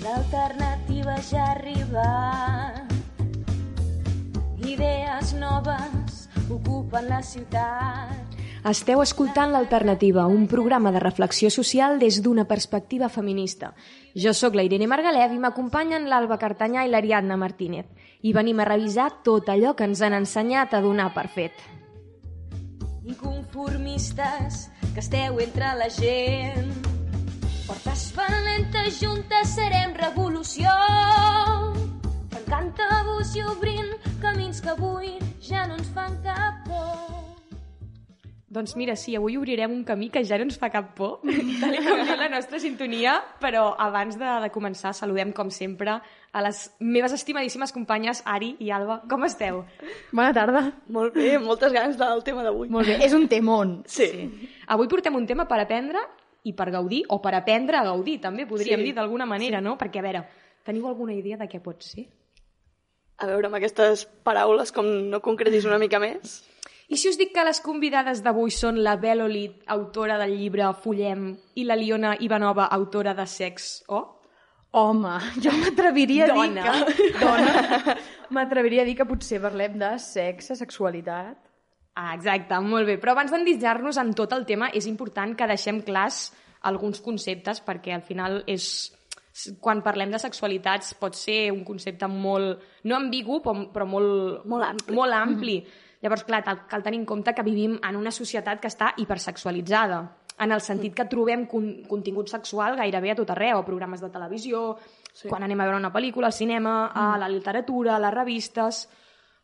L'alternativa ja ha arribat. Idees noves ocupen la ciutat. Esteu escoltant l'Alternativa, un programa de reflexió social des d'una perspectiva feminista. Jo sóc la Irene Margalef i m'acompanyen l'Alba Cartanyà i l'Ariadna Martínez. I venim a revisar tot allò que ens han ensenyat a donar per fet. Inconformistes que esteu entre la gent. Portes valentes juntes serem revolució. Tancant tabús i obrint camins que avui ja no ens fan cap por. Doncs mira, sí, avui obrirem un camí que ja no ens fa cap por, tal com diu la nostra sintonia, però abans de, de començar saludem, com sempre, a les meves estimadíssimes companyes Ari i Alba. Com esteu? Bona tarda. Molt bé, moltes ganes del tema d'avui. Molt bé, és un temón. Sí. sí. Avui portem un tema per aprendre i per gaudir, o per aprendre a gaudir, també podríem Sí. dir d'alguna manera, no? Perquè, a veure, teniu alguna idea de què pot ser? A veure, amb aquestes paraules, com no concretis una mica més. I si us dic que les convidades d'avui són la Belolit, autora del llibre Fullem, i la Liona Ivanova, autora de Sex O? Home, jo m'atreviria a dir Dona. que... Dona. M'atreviria a dir que potser parlem de sexe, sexualitat... Ah, exacte, molt bé. Però abans d'endinsar-nos en tot el tema, és important que deixem clars alguns conceptes, perquè al final és quan parlem de sexualitats pot ser un concepte molt, no ambigu, però, però molt, Molt ampli. Molt ampli. Llavors, clar, cal, cal tenir en compte que vivim en una societat que està hipersexualitzada, en el sentit que trobem con contingut sexual gairebé a tot arreu, a programes de televisió, sí. quan anem a veure una pel·lícula, al cinema, a la literatura, a les revistes...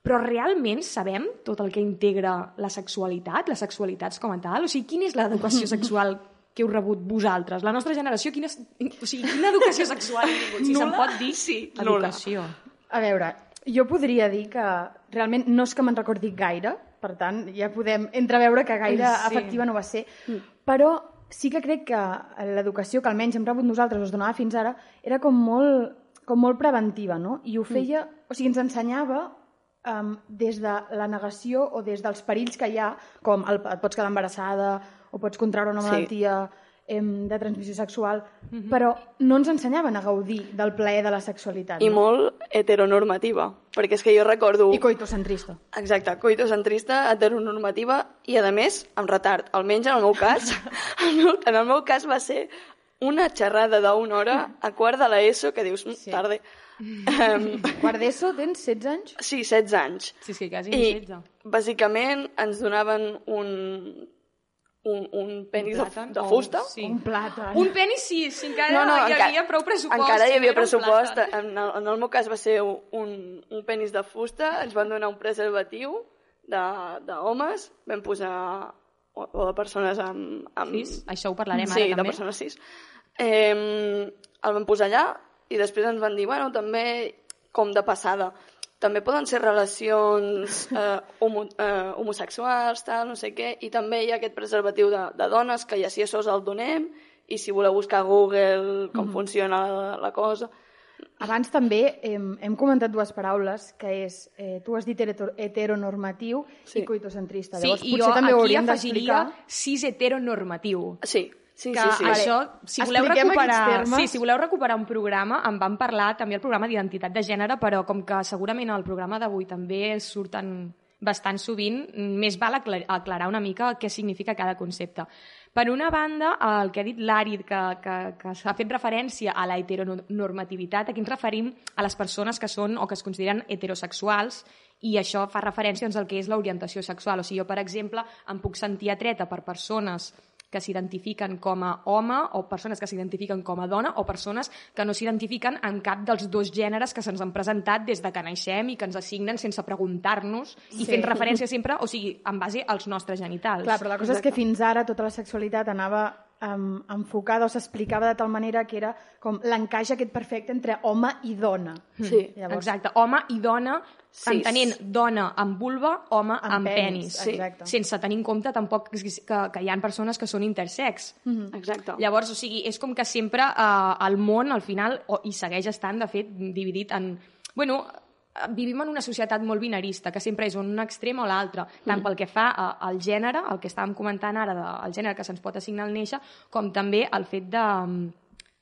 Però realment sabem tot el que integra la sexualitat, les sexualitats com a tal? O sigui, quina és l'educació sexual que heu rebut vosaltres? La nostra generació, quina, és- o sigui, quina educació sexual heu rebut? Si se'n pot dir Sí, educació. A veure, jo podria dir que realment no és que me'n recordi gaire, per tant, ja podem entreveure que gaire Sí. efectiva no va ser, però sí que crec que l'educació que almenys hem rebut nosaltres, o es donava fins ara, era com molt, com molt preventiva, no? I ho feia, o sigui, ens ensenyava um, des de la negació o des dels perills que hi ha, com el, et pots quedar embarassada o pots contraure una Sí. malaltia em, de transmissió sexual, però no ens ensenyaven a gaudir del plaer de la sexualitat. I no? molt heteronormativa, perquè és que jo recordo... I coitocentrista. Exacte, coitocentrista, heteronormativa i, a més, amb retard. Almenys en el meu cas, en el meu cas va ser una xerrada d'una hora a quart de l'ESO que dius, sí. tarde. Um, Quart d'ESO, tens 16 anys? sí, 16 anys. Sí, sí, quasi I, 16. bàsicament, ens donaven un, un, un penis de, plàtan de fusta. sí. Un plàtan. Un penis sí, si encara hi enca- havia prou pressupost. Encara hi no havia un pressupost. En el, en el meu cas va ser un, un penis de fusta, ens van donar un preservatiu de- d'homes, vam posar o, o de persones amb... amb Cis? Això ho parlarem sí, ara, de també. persones cis. Eh, el vam posar allà i després ens van dir, bueno, també, com de passada, també poden ser relacions eh, homo, eh, homosexuals, tal, no sé què, i també hi ha aquest preservatiu de, de dones que ja si això us el donem i si voleu buscar a Google com funciona la, la cosa... Abans també hem, hem comentat dues paraules, que és, eh, tu has dit hetero- heteronormatiu Sí. i coitocentrista. Sí, Llavors, i potser jo també ho aquí hauríem afegiria d'explicar. cis heteronormatiu. Sí, sí, que sí. sí. això, si voleu Expliquem recuperar, sí, si voleu recuperar un programa, en vam parlar també al programa d'identitat de gènere, però com que segurament al programa d'avui també surten bastant sovint, més val aclar- aclarar una mica què significa cada concepte. Per una banda, el que ha dit l'Àrid, que, que, que s'ha fet referència a la heteronormativitat, aquí ens referim a les persones que són o que es consideren heterosexuals i això fa referència doncs, al que és l'orientació sexual. O sigui, jo, per exemple, em puc sentir atreta per persones que s'identifiquen com a home o persones que s'identifiquen com a dona o persones que no s'identifiquen en cap dels dos gèneres que se'ns han presentat des de que naixem i que ens assignen sense preguntar-nos i Sí. fent referència sempre, o sigui, en base als nostres genitals. Clar, però la cosa és que fins ara tota la sexualitat anava um, enfocada o s'explicava de tal manera que era com l'encaix aquest perfecte entre home i dona. Sí. Llavors, Exacte, home i dona, Sí. entenent dona amb vulva, home amb, Amb penis, penis. sí. exacte. Sense tenir en compte tampoc que, que, hi ha persones que són intersex. Exacte. Llavors, o sigui, és com que sempre eh, el món, al final, o, i segueix estant, de fet, dividit en... Bueno, vivim en una societat molt binarista, que sempre és un extrem o l'altre, tant pel que fa a- al gènere, el que estàvem comentant ara, del gènere que se'ns pot assignar al néixer, com també el fet de,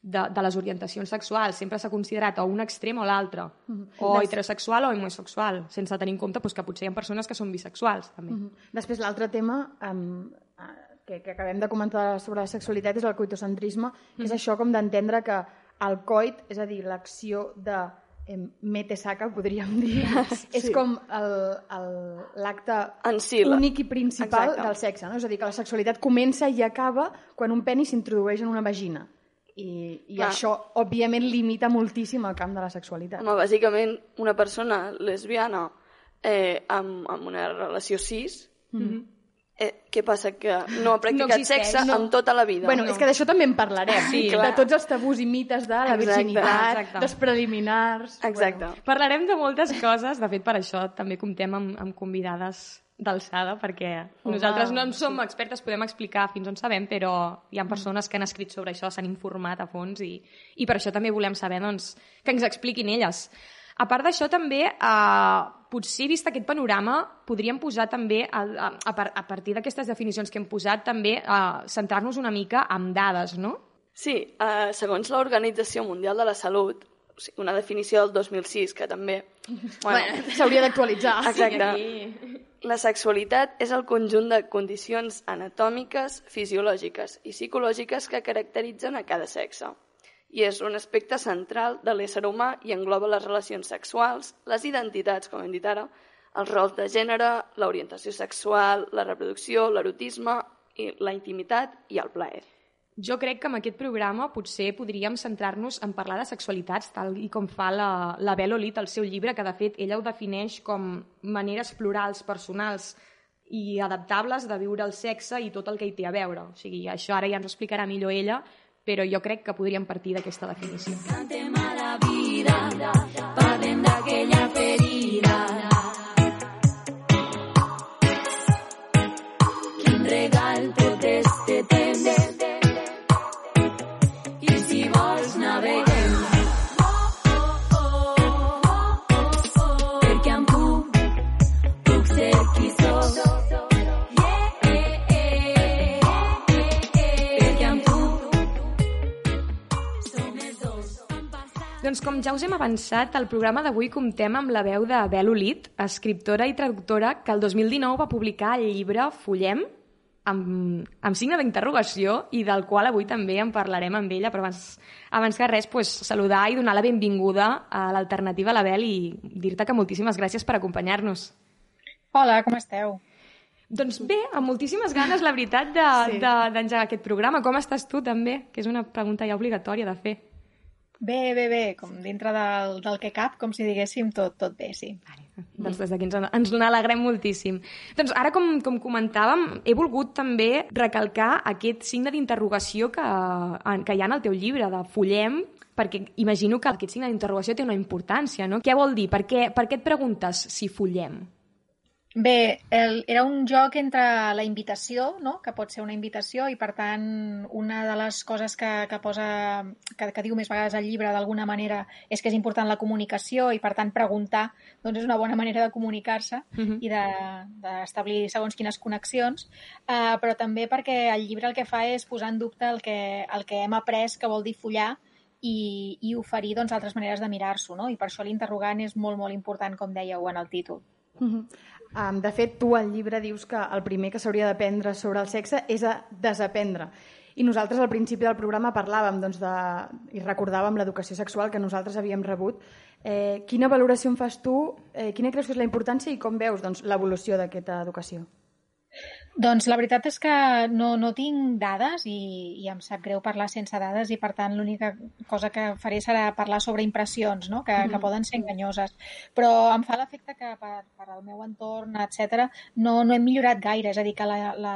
de, de les orientacions sexuals sempre s'ha considerat o un extrem o l'altre, o heterosexual o homosexual, sense tenir en compte doncs, que potser hi ha persones que són bisexuals, també. Mhm. Després, l'altre tema um, que, que acabem de comentar sobre la sexualitat és el coitocentrisme, que és això com d'entendre que el coit, és a dir, l'acció de eh, mete saca, podríem dir, és com l'acte si, la- únic i principal Exacte. del sexe. No? És a dir, que la sexualitat comença i acaba quan un penis s'introdueix en una vagina. I, i Clar. això, òbviament, limita moltíssim el camp de la sexualitat. Home, bàsicament, una persona lesbiana eh, amb, amb una relació cis, eh, què passa? Que no ha practicat existeix, sexe no. en tota la vida. Bueno, és que d'això també en parlarem. Sí, de tots els tabús i mites de la Exacte, virginitat, exacte. dels preliminars... Exacte. Parlarem de moltes coses, de fet per això també comptem amb, amb convidades d'alçada, perquè nosaltres no en som expertes, podem explicar fins on sabem, però hi ha persones que han escrit sobre això, s'han informat a fons i, i per això també volem saber doncs, que ens expliquin elles. A part d'això, també, eh, potser vist aquest panorama, podríem posar també, a, a, a, par- a partir d'aquestes definicions que hem posat, també eh, centrar-nos una mica amb dades, no? Sí, eh, segons l'Organització Mundial de la Salut, una definició del 2006, que també... Bueno, S'hauria d'actualitzar. Exacte. La sexualitat és el conjunt de condicions anatòmiques, fisiològiques i psicològiques que caracteritzen a cada sexe. I és un aspecte central de l'ésser humà i engloba les relacions sexuals, les identitats, com hem dit ara, els rols de gènere, l'orientació sexual, la reproducció, l'erotisme, la intimitat i el plaer. Jo crec que amb aquest programa potser podríem centrar-nos en parlar de sexualitats, tal i com fa la, la Bel Olit al seu llibre, que de fet ella ho defineix com maneres plurals, personals i adaptables de viure el sexe i tot el que hi té a veure. O sigui, això ara ja ens ho explicarà millor ella, però jo crec que podríem partir d'aquesta definició. Doncs com ja us hem avançat, al programa d'avui comptem amb la veu de Bel Olit, escriptora i traductora que el 2019 va publicar el llibre Follem, amb, amb signe d'interrogació i del qual avui també en parlarem amb ella, però abans, abans que res pues, saludar i donar la benvinguda a l'Alternativa a la Bel i dir-te que moltíssimes gràcies per acompanyar-nos. Hola, com esteu? Doncs bé, amb moltíssimes ganes, la veritat, d'engegar Sí. de, de, d'engegar aquest programa. Com estàs tu, també? Que és una pregunta ja obligatòria de fer. Bé, bé, bé, com dintre del, del que cap, com si diguéssim, tot, tot bé, sí. Doncs des d'aquí ens, ens n'alegrem moltíssim. Doncs ara, com, com comentàvem, he volgut també recalcar aquest signe d'interrogació que, que hi ha en el teu llibre, de Follem, perquè imagino que aquest signe d'interrogació té una importància, no? Què vol dir? Per què, per què et preguntes si follem? Bé, el, era un joc entre la invitació, no? que pot ser una invitació, i per tant una de les coses que, que posa, que, que diu més vegades al llibre d'alguna manera és que és important la comunicació i per tant preguntar doncs és una bona manera de comunicar-se Mhm. i de- d'establir de, segons quines connexions, uh, però també perquè el llibre el que fa és posar en dubte el que, el que hem après que vol dir follar i, i oferir doncs, altres maneres de mirar-s'ho, no? i per això l'interrogant és molt, molt important, com dèieu en el títol. Mhm. Um, de fet, tu al llibre dius que el primer que s'hauria d'aprendre sobre el sexe és a desaprendre. I nosaltres al principi del programa parlàvem doncs, de, i recordàvem l'educació sexual que nosaltres havíem rebut. Eh, quina valoració en fas tu? Eh, quina creus que és la importància i com veus doncs, l'evolució d'aquesta educació? Doncs la veritat és que no, no tinc dades i, i em sap greu parlar sense dades i per tant l'única cosa que faré serà parlar sobre impressions, no? que, que poden ser enganyoses. Però em fa l'efecte que per, per al meu entorn, etc no, no hem millorat gaire. És a dir, que la, la,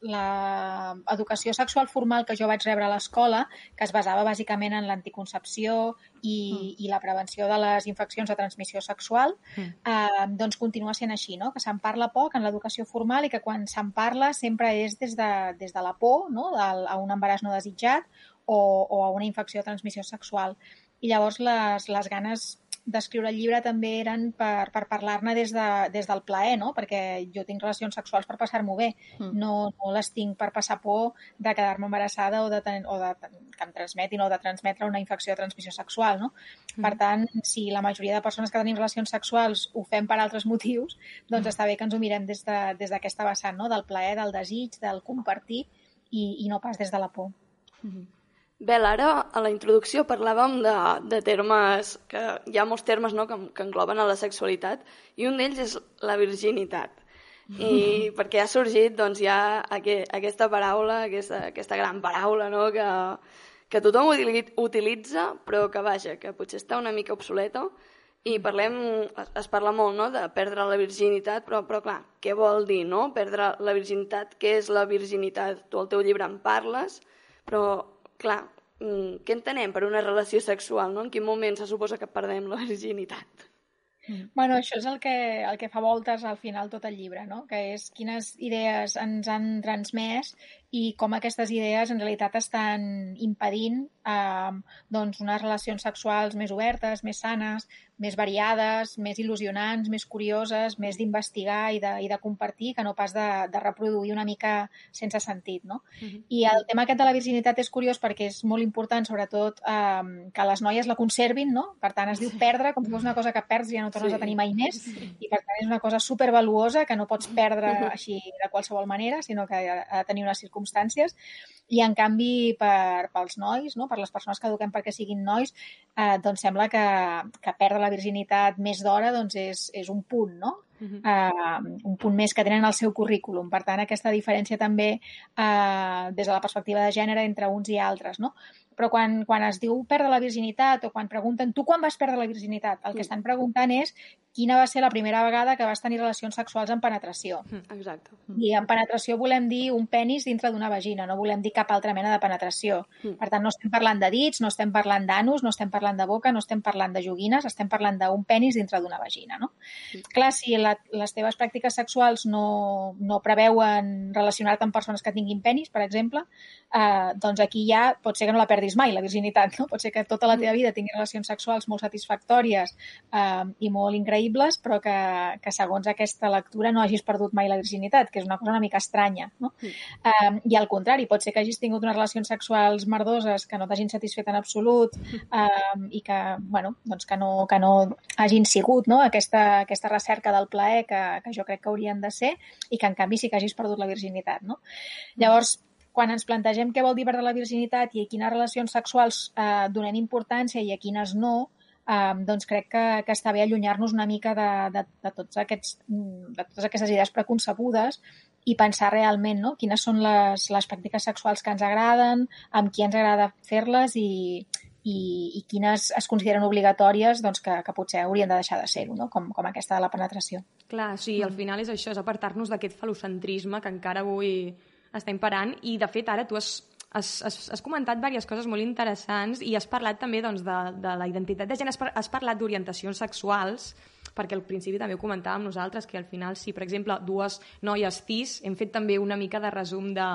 la educació sexual formal que jo vaig rebre a l'escola, que es basava bàsicament en l'anticoncepció i, mm. i la prevenció de les infeccions de transmissió sexual, mm. eh, doncs continua sent així, no? que se'n parla poc en l'educació formal i que quan se'n parla sempre és des de, des de la por no? Del, a un embaràs no desitjat o, o a una infecció de transmissió sexual. I llavors les, les ganes d'escriure el llibre també eren per, per parlar-ne des, de, des del plaer, no? Perquè jo tinc relacions sexuals per passar-m'ho bé, mm. no, no les tinc per passar por de quedar-me embarassada o, de, ten, o de, que em transmetin o de transmetre una infecció de transmissió sexual, no? Mm. Per tant, si la majoria de persones que tenim relacions sexuals ho fem per altres motius, doncs mm. està bé que ens ho mirem des d'aquesta de, vessant, no? Del plaer, del desig, del compartir i, i no pas des de la por. Mm -hmm. Bé, ara a la introducció parlàvem de, de termes, que hi ha molts termes no, que, que engloben a la sexualitat, i un d'ells és la virginitat. I perquè ha sorgit doncs, ja aquest, aquesta paraula, aquesta, aquesta gran paraula no, que, que tothom utilitza, però que vaja, que potser està una mica obsoleta, i parlem, es parla molt no, de perdre la virginitat, però, però clar, què vol dir, no? Perdre la virginitat, què és la virginitat? Tu al teu llibre en parles, però clar, mm, què entenem per una relació sexual, no? En quin moment se suposa que perdem la virginitat? Mm. Bueno, això és el que, el que fa voltes al final tot el llibre, no? que és quines idees ens han transmès i com aquestes idees en realitat estan impedint eh, doncs unes relacions sexuals més obertes, més sanes, més variades, més il·lusionants, més curioses, més d'investigar i, de, i de compartir que no pas de, de reproduir una mica sense sentit. No? Uh -huh. I el tema aquest de la virginitat és curiós perquè és molt important, sobretot, eh, que les noies la conservin, no? Per tant, es diu perdre, com si fos una cosa que perds i ja no tornes sí. a tenir mai més, sí. i per tant és una cosa supervaluosa que no pots perdre així de qualsevol manera, sinó que ha de tenir unes circumstàncies i en canvi per, pels nois, no? per les persones que eduquem perquè siguin nois, eh, doncs sembla que, que perdre la virginitat més d'hora doncs és, és un punt, no? Uh -huh. uh, un punt més que tenen al seu currículum. Per tant, aquesta diferència també uh, des de la perspectiva de gènere entre uns i altres. No? Però quan, quan es diu perdre la virginitat o quan pregunten tu quan vas perdre la virginitat, el que estan preguntant és quina va ser la primera vegada que vas tenir relacions sexuals en penetració. Mm, exacte. I en penetració volem dir un penis dintre d'una vagina, no volem dir cap altra mena de penetració. Mm. Per tant, no estem parlant de dits, no estem parlant d'anus, no estem parlant de boca, no estem parlant de joguines, estem parlant d'un penis dintre d'una vagina. No? Mm. Clar, si la, les teves pràctiques sexuals no, no preveuen relacionar-te amb persones que tinguin penis, per exemple, eh, doncs aquí ja pot ser que no la perdis mai, la virginitat. No? Pot ser que tota la teva vida tinguis relacions sexuals molt satisfactòries eh, i molt increïbles però que, que segons aquesta lectura no hagis perdut mai la virginitat, que és una cosa una mica estranya. No? Mm. Um, I al contrari, pot ser que hagis tingut unes relacions sexuals merdoses que no t'hagin satisfet en absolut um, i que, bueno, doncs que, no, que no hagin sigut no? aquesta, aquesta recerca del plaer que, que jo crec que haurien de ser i que en canvi sí que hagis perdut la virginitat. No? Mm. Llavors, quan ens plantegem què vol dir perdre la virginitat i a quines relacions sexuals eh, donem importància i a quines no, um, doncs crec que, que està bé allunyar-nos una mica de, de, de, tots aquests, de totes aquestes idees preconcebudes i pensar realment no? quines són les, les pràctiques sexuals que ens agraden, amb qui ens agrada fer-les i, i, i quines es consideren obligatòries doncs, que, que potser haurien de deixar de ser-ho, no? com, com aquesta de la penetració. Clar, sí, al final és això, és apartar-nos d'aquest falocentrisme que encara avui està imperant i, de fet, ara tu has has, has, has comentat diverses coses molt interessants i has parlat també doncs, de, de la identitat de gènere, has, has parlat d'orientacions sexuals, perquè al principi també ho comentàvem nosaltres, que al final, si per exemple dues noies cis, hem fet també una mica de resum de,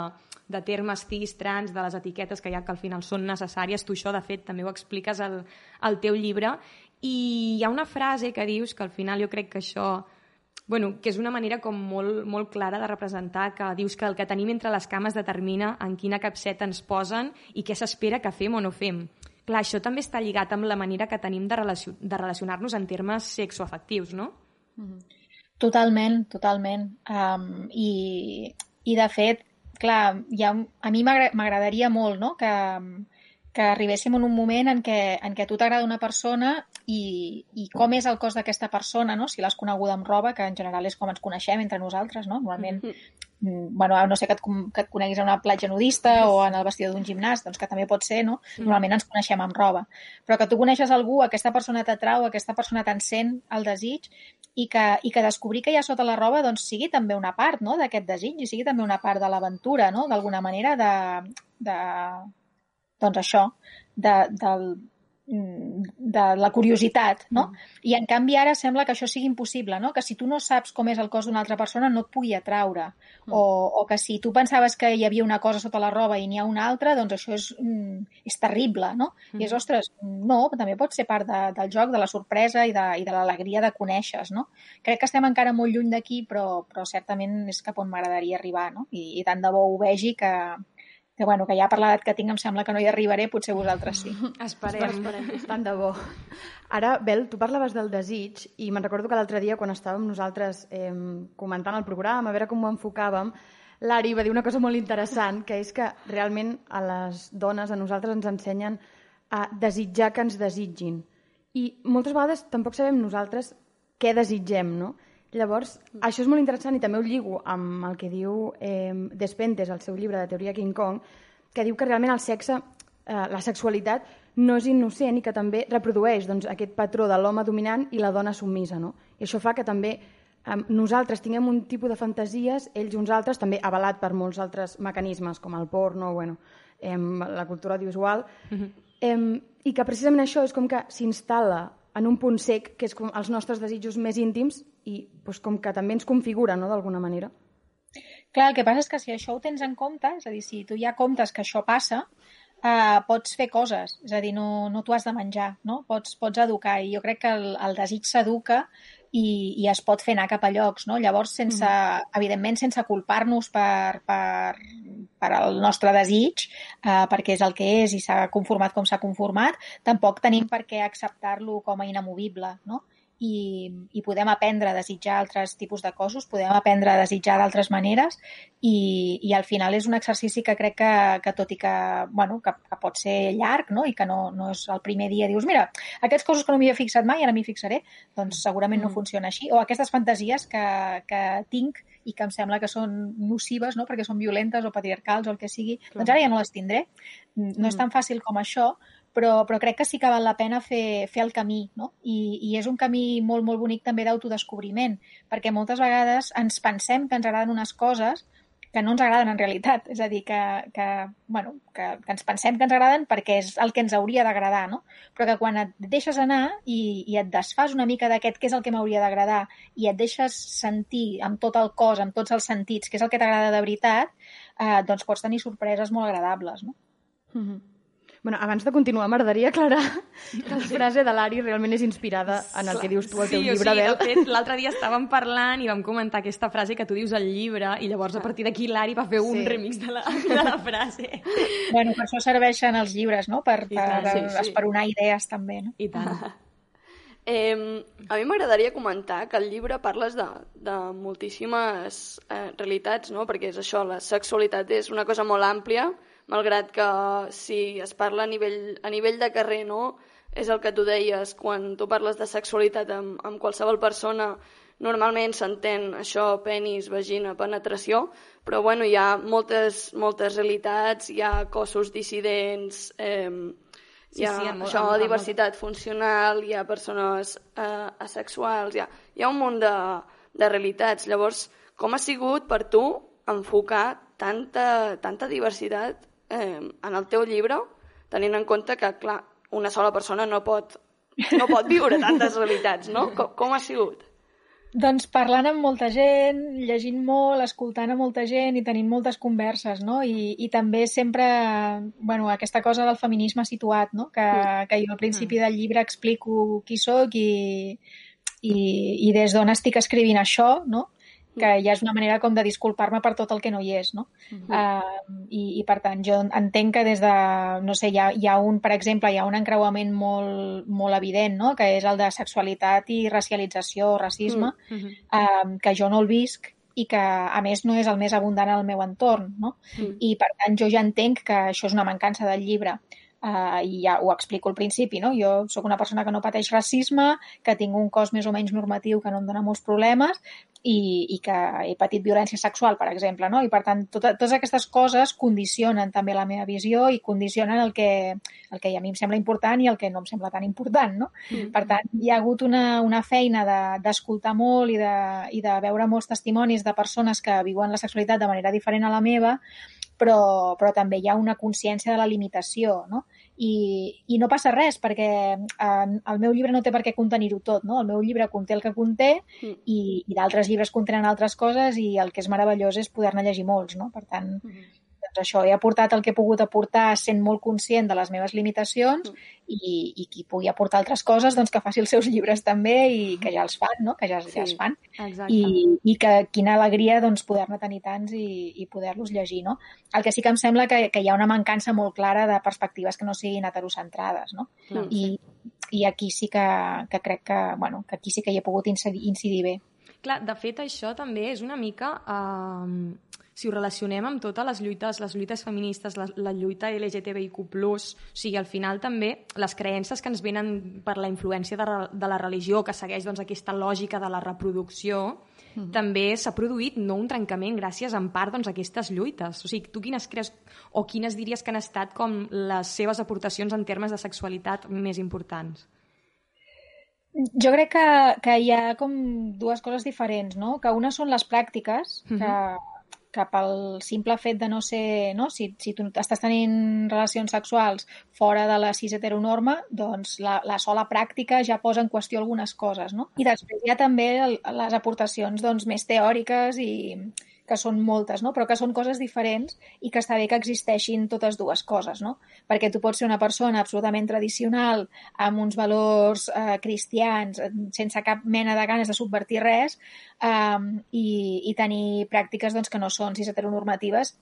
de termes cis, trans, de les etiquetes que ha que al final són necessàries, tu això de fet també ho expliques al, al teu llibre, i hi ha una frase que dius que al final jo crec que això bueno, que és una manera com molt, molt clara de representar que dius que el que tenim entre les cames determina en quina capseta ens posen i què s'espera que fem o no fem. Clar, això també està lligat amb la manera que tenim de, relacion de relacionar-nos en termes sexoafectius, no? Mm -hmm. Totalment, totalment. Um, i, I, de fet, clar, ha, a mi m'agradaria molt no? que, que arribéssim en un moment en què, en què a tu t'agrada una persona i, i com és el cos d'aquesta persona, no? si l'has coneguda amb roba, que en general és com ens coneixem entre nosaltres, no? Normalment, mm -hmm. bueno, no sé que et, que et coneguis a una platja nudista o en el vestidor d'un gimnàs, doncs que també pot ser, no? Normalment ens coneixem amb roba. Però que tu coneixes algú, aquesta persona t'atrau, aquesta persona t'encén el desig i que, i que descobrir que hi ha sota la roba doncs sigui també una part no? d'aquest desig i sigui també una part de l'aventura, no? d'alguna manera de, de, doncs això, de, del, de la curiositat, no? Mm. I en canvi ara sembla que això sigui impossible, no? Que si tu no saps com és el cos d'una altra persona no et pugui atraure. Mm. O, o que si tu pensaves que hi havia una cosa sota la roba i n'hi ha una altra, doncs això és, mm, és terrible, no? Mm. I és, ostres, no, també pot ser part de, del joc, de la sorpresa i de, i de l'alegria de conèixer, no? Crec que estem encara molt lluny d'aquí, però, però certament és cap on m'agradaria arribar, no? I, I tant de bo ho vegi que, que, bueno, que ja per l'edat que tinc em sembla que no hi arribaré, potser vosaltres sí. Esperem. Esperem. Tant de bo. Ara, Bel, tu parlaves del desig i me'n recordo que l'altre dia quan estàvem nosaltres eh, comentant el programa, a veure com ho enfocàvem, l'Ari va dir una cosa molt interessant, que és que realment a les dones, a nosaltres, ens ensenyen a desitjar que ens desitgin. I moltes vegades tampoc sabem nosaltres què desitgem, no? Llavors, això és molt interessant i també ho lligo amb el que diu eh, Despentes, al seu llibre de teoria King Kong, que diu que realment el sexe, eh, la sexualitat, no és innocent i que també reprodueix doncs, aquest patró de l'home dominant i la dona submisa. No? I això fa que també eh, nosaltres tinguem un tipus de fantasies, ells uns altres, també avalat per molts altres mecanismes, com el porno, bueno, eh, la cultura audiovisual, uh -huh. eh, i que precisament això és com que s'instal·la en un punt sec, que és com els nostres desitjos més íntims i doncs, com que també ens configura, no?, d'alguna manera. Clar, el que passa és que si això ho tens en compte, és a dir, si tu ja comptes que això passa, eh, pots fer coses, és a dir, no, no t'ho has de menjar, no? Pots, pots educar, i jo crec que el, el desig s'educa i, i es pot fer anar cap a llocs, no? Llavors, sense, mm. evidentment, sense culpar-nos per, per, per el nostre desig, eh, perquè és el que és i s'ha conformat com s'ha conformat, tampoc tenim per què acceptar-lo com a inamovible, no? I, i podem aprendre a desitjar altres tipus de cossos, podem aprendre a desitjar d'altres maneres i, i al final és un exercici que crec que, que tot i que, bueno, que, que pot ser llarg no? i que no, no és el primer dia, dius, mira, aquests cossos que no m'hi he fixat mai, ara m'hi fixaré, doncs segurament no mm. funciona així. O aquestes fantasies que, que tinc i que em sembla que són nocives, no? perquè són violentes o patriarcals o el que sigui, Clar. doncs ara ja no les tindré. No mm. és tan fàcil com això, però, però crec que sí que val la pena fer, fer el camí, no? I, I és un camí molt, molt bonic també d'autodescobriment, perquè moltes vegades ens pensem que ens agraden unes coses que no ens agraden en realitat. És a dir, que, que, bueno, que, que ens pensem que ens agraden perquè és el que ens hauria d'agradar, no? Però que quan et deixes anar i, i et desfas una mica d'aquest què és el que m'hauria d'agradar i et deixes sentir amb tot el cos, amb tots els sentits, què és el que t'agrada de veritat, eh, doncs pots tenir sorpreses molt agradables, no? Mm -hmm. Bueno, abans de continuar, m'agradaria aclarar que la frase de l'Ari realment és inspirada en el que dius tu al teu sí, llibre, sí, Bel. de fet, l'altre dia estàvem parlant i vam comentar aquesta frase que tu dius al llibre i llavors a partir d'aquí l'Ari va fer un sí. remix de la, de la frase. Bueno, per això serveixen els llibres, no? Per, per tant, sí, sí. esperonar idees també, no? I tant. Eh, a mi m'agradaria comentar que al llibre parles de, de moltíssimes eh, realitats, no? perquè és això, la sexualitat és una cosa molt àmplia, malgrat que si es parla a nivell, a nivell de carrer, no? És el que tu deies, quan tu parles de sexualitat amb, amb qualsevol persona, normalment s'entén això, penis, vagina, penetració, però bueno, hi ha moltes, moltes realitats, hi ha cossos dissidents, eh, hi ha sí, sí, amb, això, amb, diversitat amb... funcional, hi ha persones eh, asexuals, hi ha, hi ha un munt de, de realitats. Llavors, com ha sigut per tu enfocar tanta, tanta diversitat eh, en el teu llibre, tenint en compte que, clar, una sola persona no pot, no pot viure tantes realitats, no? Com, com ha sigut? Doncs parlant amb molta gent, llegint molt, escoltant a molta gent i tenint moltes converses, no? I, i també sempre, bueno, aquesta cosa del feminisme situat, no? Que, que jo al principi mm. del llibre explico qui sóc i, i, i des d'on estic escrivint això, no? Que ja és una manera com de disculpar-me per tot el que no hi és, no? Uh -huh. uh, i, I, per tant, jo entenc que des de, no sé, hi ha, hi ha un, per exemple, hi ha un encreuament molt, molt evident, no?, que és el de sexualitat i racialització o racisme, uh -huh. uh, que jo no el visc i que, a més, no és el més abundant al meu entorn, no? Uh -huh. I, per tant, jo ja entenc que això és una mancança del llibre uh, i ja ho explico al principi, no? Jo sóc una persona que no pateix racisme, que tinc un cos més o menys normatiu que no em dona molts problemes i, i que he patit violència sexual, per exemple, no? I per tant, tot, totes aquestes coses condicionen també la meva visió i condicionen el que, el que a mi em sembla important i el que no em sembla tan important, no? Mm. Per tant, hi ha hagut una, una feina d'escoltar de, molt i de, i de veure molts testimonis de persones que viuen la sexualitat de manera diferent a la meva, però, però també hi ha una consciència de la limitació, no? I, i no passa res, perquè eh, el meu llibre no té per què contenir-ho tot, no? El meu llibre conté el que conté Mm. i, i d'altres llibres contenen altres coses i el que és meravellós és poder-ne llegir molts, no? Per tant, Mhm. Doncs això, he aportat el que he pogut aportar sent molt conscient de les meves limitacions i, i qui pugui aportar altres coses, doncs que faci els seus llibres també i que ja els fan, no? Que ja, ja es Sí. fan. Exacte. I, i que quina alegria doncs, poder-ne tenir tants i, i poder-los llegir, no? El que sí que em sembla que, que hi ha una mancança molt clara de perspectives que no siguin heterocentrades, no? Clar. I, i aquí sí que, que crec que, bueno, que aquí sí que hi he pogut incidir, incidir bé. Clar, de fet, això també és una mica... Eh, si ho relacionem amb totes les lluites, les lluites feministes, la, la lluita LGTBIQ+, o sigui, al final també les creences que ens venen per la influència de, de la religió, que segueix doncs, aquesta lògica de la reproducció, Mm-hmm. també s'ha produït no un trencament gràcies en part doncs, a aquestes lluites. O sigui, tu quines creus o quines diries que han estat com les seves aportacions en termes de sexualitat més importants? Jo crec que, que hi ha com dues coses diferents, no? Que una són les pràctiques, que, que pel simple fet de no ser... No? Si, si tu estàs tenint relacions sexuals fora de la cis heteronorma, doncs la, la sola pràctica ja posa en qüestió algunes coses, no? I després hi ha també el, les aportacions doncs, més teòriques i que són moltes, no? però que són coses diferents i que està bé que existeixin totes dues coses, no? Perquè tu pots ser una persona absolutament tradicional, amb uns valors eh, cristians, eh, sense cap mena de ganes de subvertir res, eh, i, i tenir pràctiques doncs, que no són cis heteronormatives,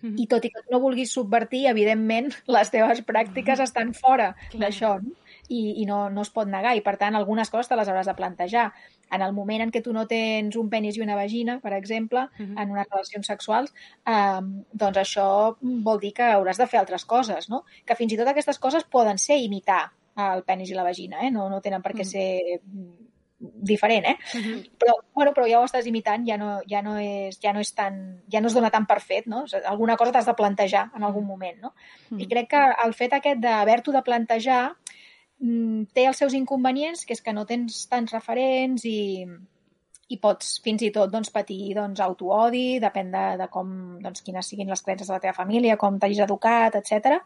i tot i que no vulguis subvertir, evidentment, les teves pràctiques estan fora d'això, no? I, i no, no es pot negar, i per tant algunes coses te les hauràs de plantejar. En el moment en què tu no tens un penis i una vagina, per exemple, en unes relacions sexuals, eh, doncs això vol dir que hauràs de fer altres coses, no? Que fins i tot aquestes coses poden ser imitar el penis i la vagina, eh? no, no tenen per què ser diferent, eh? Però, bueno, però ja ho estàs imitant, ja no, ja no, és, ja no és tan, ja no es dona tan per fet, no? Alguna cosa t'has de plantejar en algun moment, no? I crec que el fet aquest d'haver-t'ho de plantejar mm, té els seus inconvenients, que és que no tens tants referents i, i pots fins i tot doncs, patir doncs, autoodi, depèn de, de com, doncs, quines siguin les creences de la teva família, com t'hagis educat, etc.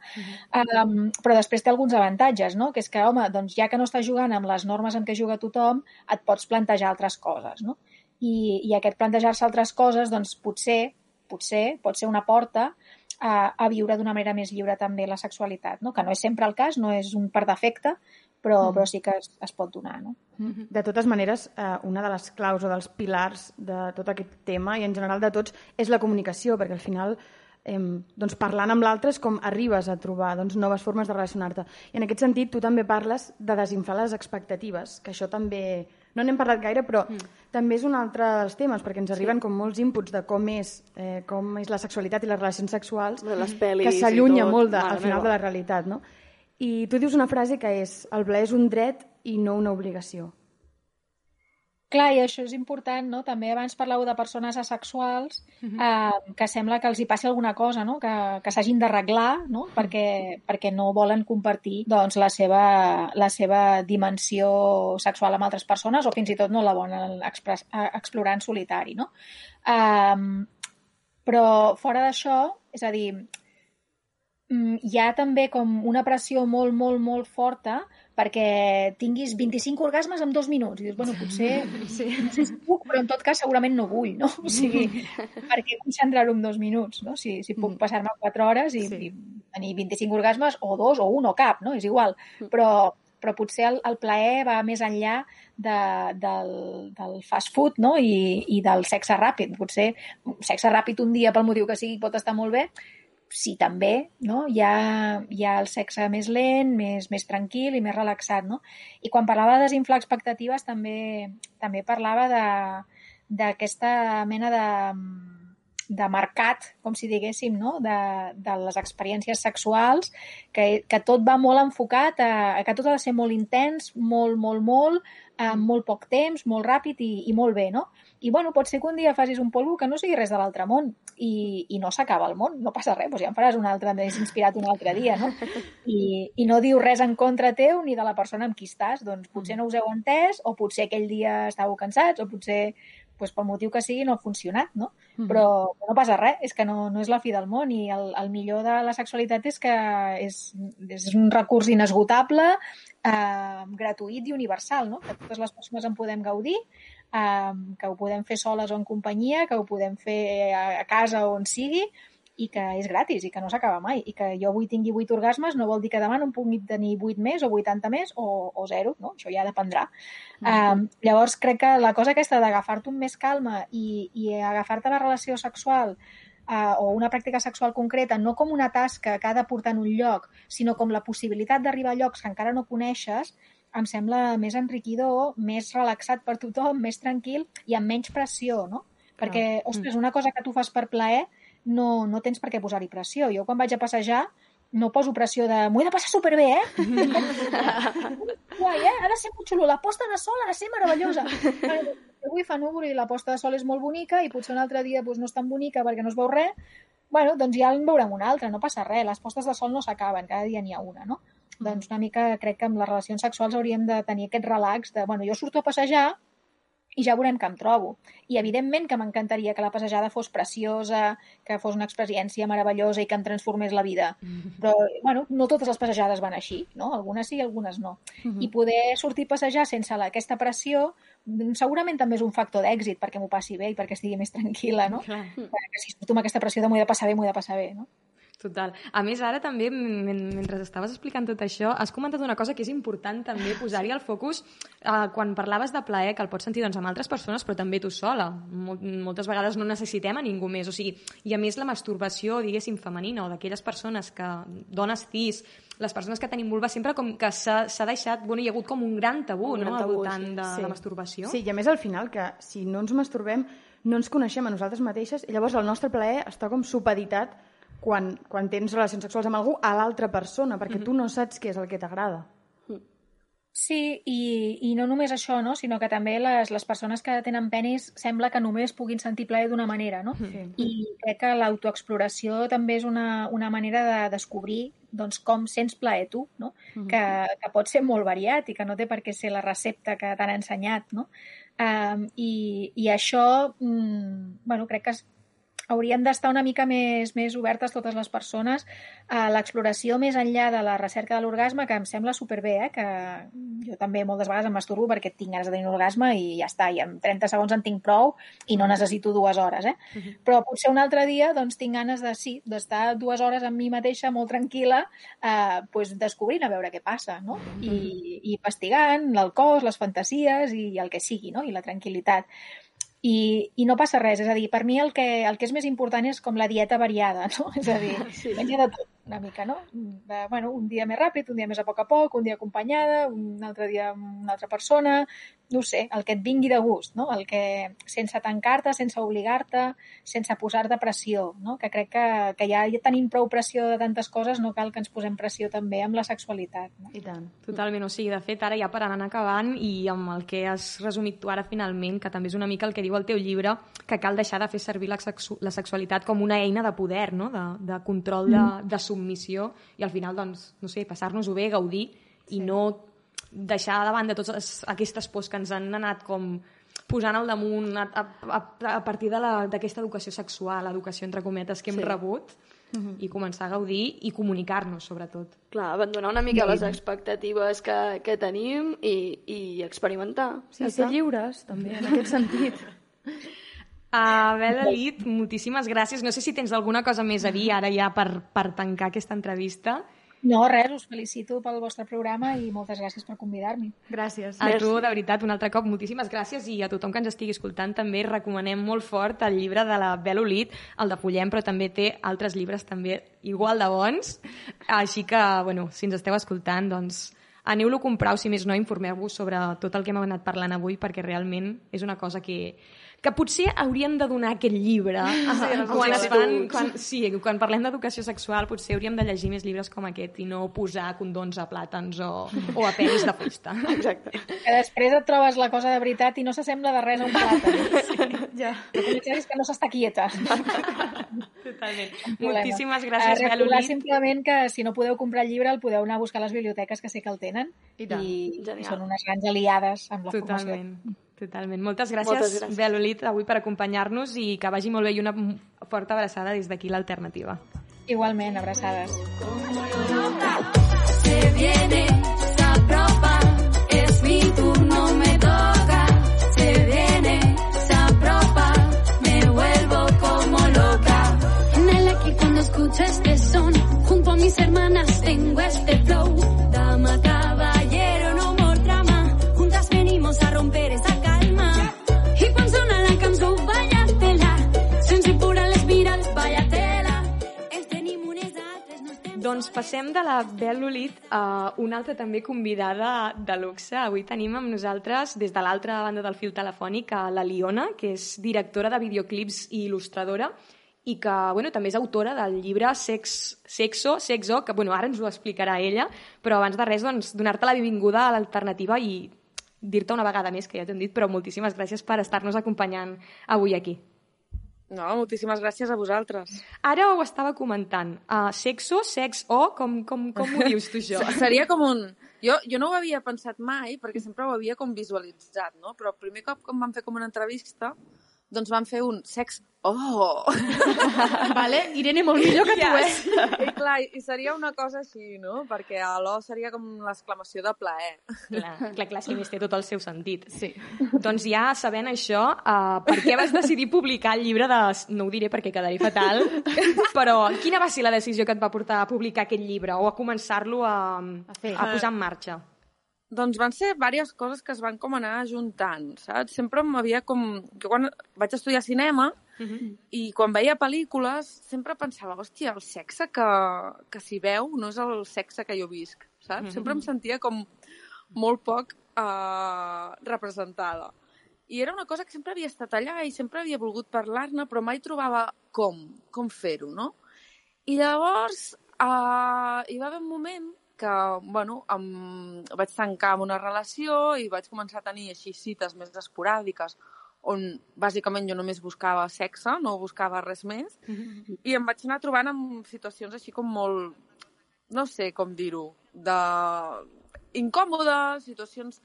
Um, però després té alguns avantatges, no? que és que, home, doncs, ja que no estàs jugant amb les normes en què juga tothom, et pots plantejar altres coses. No? I, I aquest plantejar-se altres coses, doncs, potser, potser pot ser una porta a, a viure d'una manera més lliure també la sexualitat, no? que no és sempre el cas, no és un per defecte, però, mm. però sí que es, es pot donar. No? De totes maneres, eh, una de les claus o dels pilars de tot aquest tema, i en general de tots, és la comunicació, perquè al final eh, doncs parlant amb l'altre és com arribes a trobar doncs, noves formes de relacionar-te. I en aquest sentit, tu també parles de desinflar les expectatives, que això també... No n'hem parlat gaire, però mm. també és un altre dels temes, perquè ens arriben com molts inputs de com és, eh, com és la sexualitat i les relacions sexuals, De les que s'allunya molt de, mare al final meva. de la realitat, no? I tu dius una frase que és el plaer és un dret i no una obligació. Clar, i això és important, no? També abans parlàveu de persones asexuals eh, que sembla que els hi passi alguna cosa, no? Que, que s'hagin d'arreglar, no? Perquè, perquè no volen compartir doncs, la, seva, la seva dimensió sexual amb altres persones o fins i tot no la volen express, eh, explorar en solitari, no? Um, però fora d'això, és a dir, mm, hi ha també com una pressió molt, molt, molt forta perquè tinguis 25 orgasmes en dos minuts. I dius, bueno, potser, sí. no sé si puc, però en tot cas segurament no vull, no? O sigui, per què concentrar-ho en dos minuts, no? Si, si puc passar-me 4 hores i, Sí. i tenir 25 orgasmes, o dos, o un, o cap, no? És igual. Però, però potser el, el plaer va més enllà de, del, del fast food no? I, i del sexe ràpid. Potser sexe ràpid un dia pel motiu que sigui pot estar molt bé, sí, també, no? Hi ha, hi ha el sexe més lent, més, més tranquil i més relaxat, no? I quan parlava de desinflar expectatives també, també parlava d'aquesta mena de, de mercat, com si diguéssim, no? de, de les experiències sexuals, que, que tot va molt enfocat a, a que tot ha de ser molt intens, molt, molt, molt, en molt poc temps, molt ràpid i, i molt bé, no? I bueno, pot ser que un dia facis un polvo que no sigui res de l'altre món i, i no s'acaba el món, no passa res, doncs ja en faràs un altre més inspirat un altre dia, no? I, I no diu res en contra teu ni de la persona amb qui estàs, doncs potser no us heu entès o potser aquell dia estàveu cansats o potser pues, pel motiu que sigui no ha funcionat, no? Mm -hmm. Però no passa res, és que no, no és la fi del món i el, el millor de la sexualitat és que és, és un recurs inesgotable, eh, gratuït i universal, no? Que totes les persones en podem gaudir, eh, que ho podem fer soles o en companyia, que ho podem fer a, a casa o on sigui, i que és gratis i que no s'acaba mai i que jo avui tingui 8 orgasmes no vol dir que demà no en pugui tenir 8 més o 80 més o, o 0, no? Això ja dependrà. Mm -hmm. um, llavors crec que la cosa aquesta d'agafar-te amb més calma i, i agafar-te la relació sexual uh, o una pràctica sexual concreta no com una tasca que ha de portar en un lloc, sinó com la possibilitat d'arribar a llocs que encara no coneixes, em sembla més enriquidor, més relaxat per tothom, més tranquil i amb menys pressió, no? Perquè, ostres, una cosa que tu fas per plaer no, no tens per què posar-hi pressió. Jo quan vaig a passejar no poso pressió de m'ho he de passar superbé, eh? Guai, eh? Ha de ser molt xulo. La posta de sol ha de ser meravellosa. Avui fa núvol i la posta de sol és molt bonica i potser un altre dia doncs, no és tan bonica perquè no es veu res. bueno, doncs ja en veurem una altra, no passa res. Les postes de sol no s'acaben, cada dia n'hi ha una, no? Doncs una mica crec que amb les relacions sexuals hauríem de tenir aquest relax de, bueno, jo surto a passejar, i ja veurem què em trobo. I evidentment que m'encantaria que la passejada fos preciosa, que fos una experiència meravellosa i que em transformés la vida. Però, bueno, no totes les passejades van així, no? Algunes sí, algunes no. Uh -huh. I poder sortir a passejar sense la, aquesta pressió segurament també és un factor d'èxit perquè m'ho passi bé i perquè estigui més tranquil·la, no? Clar. Perquè si surto amb aquesta pressió de m'ho he de passar bé, m'ho he de passar bé, no? Total. A més, ara també, mentre estaves explicant tot això, has comentat una cosa que és important també posar-hi el focus eh, quan parlaves de plaer, que el pots sentir doncs, amb altres persones, però també tu sola. Moltes vegades no necessitem a ningú més. O sigui, I a més la masturbació, diguéssim, femenina, o d'aquelles persones que, dones cis, les persones que tenim vulva, sempre com que s'ha deixat, bueno, hi ha hagut com un gran tabú, un no?, gran tabú, al voltant sí. de sí. la masturbació. Sí, i a més al final que si no ens masturbem no ens coneixem a nosaltres mateixes i llavors el nostre plaer està com supeditat quan, quan tens relacions sexuals amb algú a l'altra persona, perquè mm -hmm. tu no saps què és el que t'agrada. Sí, i, i no només això, no? sinó que també les, les persones que tenen penis sembla que només puguin sentir plaer d'una manera, no? Sí. I crec que l'autoexploració també és una, una manera de descobrir doncs, com sents plaer tu, no? Mm -hmm. que, que pot ser molt variat i que no té per què ser la recepta que t'han ensenyat, no? Um, i, I això, mm, bueno, crec que hauríem d'estar una mica més, més obertes totes les persones a l'exploració més enllà de la recerca de l'orgasme, que em sembla superbé, eh? que jo també moltes vegades em masturbo perquè tinc ganes de tenir un orgasme i ja està, i en 30 segons en tinc prou i no necessito dues hores. Eh? Uh -huh. Però potser un altre dia doncs, tinc ganes de sí, d'estar dues hores amb mi mateixa molt tranquil·la, eh, pues, descobrint a veure què passa, no? I, i investigant el cos, les fantasies i el que sigui, no? i la tranquil·litat i, i no passa res. És a dir, per mi el que, el que és més important és com la dieta variada, no? És a dir, sí. menja de tot una mica, no? De, bueno, un dia més ràpid, un dia més a poc a poc, un dia acompanyada, un altre dia amb una altra persona, no sé, el que et vingui de gust, no? El que, sense tancar-te, sense obligar-te, sense posar-te pressió, no? Que crec que, que ja, ja tenim prou pressió de tantes coses, no cal que ens posem pressió també amb la sexualitat. No? I tant. Totalment, o sigui, de fet, ara ja per anar acabant i amb el que has resumit tu ara finalment, que també és una mica el que diu el teu llibre, que cal deixar de fer servir la, sexu la sexualitat com una eina de poder, no? de, de control, de, mm. de submissió, i al final, doncs, no sé, passar-nos-ho bé, gaudir, sí. i no deixar de totes aquestes pors que ens han anat com posant al damunt a, a, a partir d'aquesta educació sexual, educació entre cometes que hem sí. rebut, uh -huh. i començar a gaudir i comunicar-nos, sobretot. Clar, abandonar una mica les expectatives que, que tenim i, i experimentar. Sí, ser lliures, també, en aquest sentit. Uh, Bela Lit, moltíssimes gràcies. No sé si tens alguna cosa més a dir ara ja per, per tancar aquesta entrevista. No, res, us felicito pel vostre programa i moltes gràcies per convidar-me. Gràcies. A tu, de veritat, un altre cop, moltíssimes gràcies i a tothom que ens estigui escoltant també recomanem molt fort el llibre de la Bela Olit, el de Follem, però també té altres llibres també igual de bons. Així que, bueno, si ens esteu escoltant, doncs aneu-lo a comprar o si més no, informeu-vos sobre tot el que hem anat parlant avui perquè realment és una cosa que que potser haurien de donar aquest llibre sí, quan, es fan, quan, sí, quan parlem d'educació sexual potser hauríem de llegir més llibres com aquest i no posar condons a plàtans o, o a penis de fusta. Exacte. Que després et trobes la cosa de veritat i no s'assembla de res a un plàtan. Sí, ja. El és que no s'està quieta. Totalment. Moltíssimes gràcies, uh, Recordar simplement que si no podeu comprar el llibre el podeu anar a buscar a les biblioteques que sé que el tenen i, i, i són unes grans aliades amb la Totalment. formació. Totalment. Moltes gràcies, Moltes gràcies. Belolit, avui per acompanyar-nos i que vagi molt bé i una forta abraçada des d'aquí l'alternativa. Igualment, abraçades. Se viene, se apropa, es mi turno, me toca. Se viene, se apropa, me vuelvo como loca. En el aquí cuando escucho este son, junto a mis hermanas tengo este flow. Doncs passem de la Belolit a una altra també convidada de luxe. Avui tenim amb nosaltres, des de l'altra banda del fil telefònic, a la Liona, que és directora de videoclips i il·lustradora, i que bueno, també és autora del llibre Sex, Sexo, Sexo, que bueno, ara ens ho explicarà ella, però abans de res doncs, donar-te la benvinguda a l'alternativa i dir-te una vegada més, que ja t'hem dit, però moltíssimes gràcies per estar-nos acompanyant avui aquí. No, moltíssimes gràcies a vosaltres. Ara ho estava comentant. Uh, sexo, sex o, com, com, com ho dius tu, això? Se- Seria com un... Jo, jo no ho havia pensat mai, perquè sempre ho havia com visualitzat, no? Però el primer cop que em van fer com una entrevista, doncs van fer un sex... Oh! Vale? Irene, molt millor que tu, eh? I clar, i seria una cosa així, no? Perquè a l'O seria com l'exclamació de plaer. Clar, clar, clar, sí, té tot el seu sentit. Sí. Doncs ja sabent això, uh, per què vas decidir publicar el llibre de... No ho diré perquè quedaria fatal, però quina va ser la decisió que et va portar a publicar aquest llibre o a començar-lo a, a, fer. a posar en marxa? Doncs van ser diverses coses que es van com anar ajuntant, saps? Sempre m'havia com... Jo quan vaig estudiar cinema i quan veia pel·lícules sempre pensava, hòstia, el sexe que, que s'hi veu no és el sexe que jo visc, saps? Sempre em sentia com molt poc eh, representada. I era una cosa que sempre havia estat allà i sempre havia volgut parlar-ne, però mai trobava com, com fer-ho, no? I llavors uh, hi va haver un moment que, bueno, em, vaig tancar amb una relació i vaig començar a tenir així cites més esporàdiques on bàsicament jo només buscava sexe, no buscava res més, i em vaig anar trobant en situacions així com molt, no sé com dir-ho, de incòmodes, situacions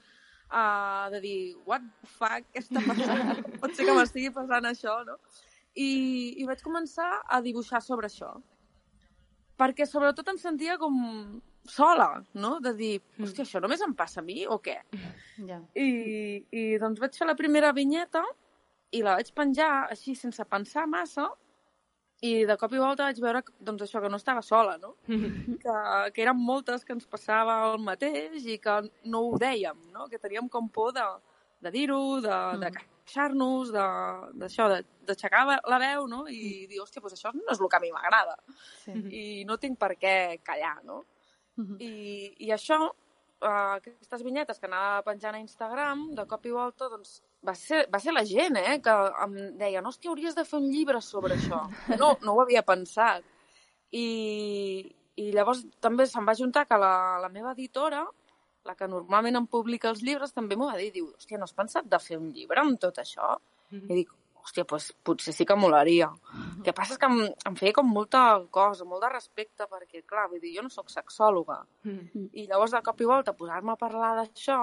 uh, de dir, what the fuck, què està passant? Pot ser que m'estigui passant això, no? I, I vaig començar a dibuixar sobre això. Perquè sobretot em sentia com sola, no? De dir, hòstia, això només em passa a mi o què? Ja. I, I doncs vaig fer la primera vinyeta i la vaig penjar així sense pensar massa i de cop i volta vaig veure doncs això, que no estava sola, no? que, que eren moltes que ens passava el mateix i que no ho dèiem, no? Que teníem com por de, de dir-ho, de, de queixar-nos, de- d'això, de, d'aixecar la- la veu, no? I dir, hòstia, doncs això no és el que a mi m'agrada. Sí. I no tinc per què callar, no? I, i això, uh, aquestes vinyetes que anava penjant a Instagram, de cop i volta, doncs, va ser, va ser la gent, eh, que em deien, hòstia, hauries de fer un llibre sobre això. No, no ho havia pensat. I, i llavors també se'm va juntar que la, la meva editora, la que normalment em publica els llibres, també m'ho va dir, diu, hòstia, no has pensat de fer un llibre amb tot això? I dic, hòstia, pues, potser sí que molaria. El que passa és que em, em feia com molta cosa, molt de respecte, perquè, clar, vull dir, jo no sóc sexòloga. I llavors, de cop i volta, posar-me a parlar d'això,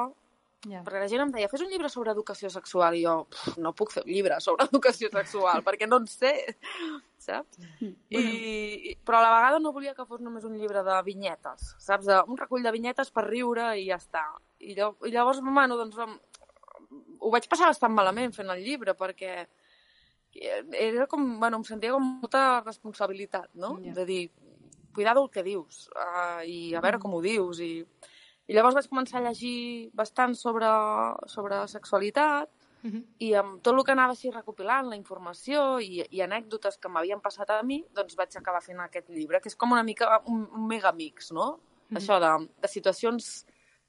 Ja. perquè la gent em deia, fes un llibre sobre educació sexual, i jo, "Pf, no puc fer un llibre sobre educació sexual, perquè no en sé, saps? I, i, però a la vegada no volia que fos només un llibre de vinyetes, saps? De, un recull de vinyetes per riure i ja està. I, llavors, i llavors bueno, doncs, ho vaig passar bastant malament fent el llibre, perquè era com, bueno, em sentia com molta responsabilitat, no? Ja. De dir, cuidado el que dius uh, i a veure com ho dius. I, i llavors vaig començar a llegir bastant sobre, sobre sexualitat i amb tot el que anava així recopilant, la informació i, i anècdotes que m'havien passat a mi, doncs vaig acabar fent aquest llibre, que és com una mica un, un megamix, no? Això de, de situacions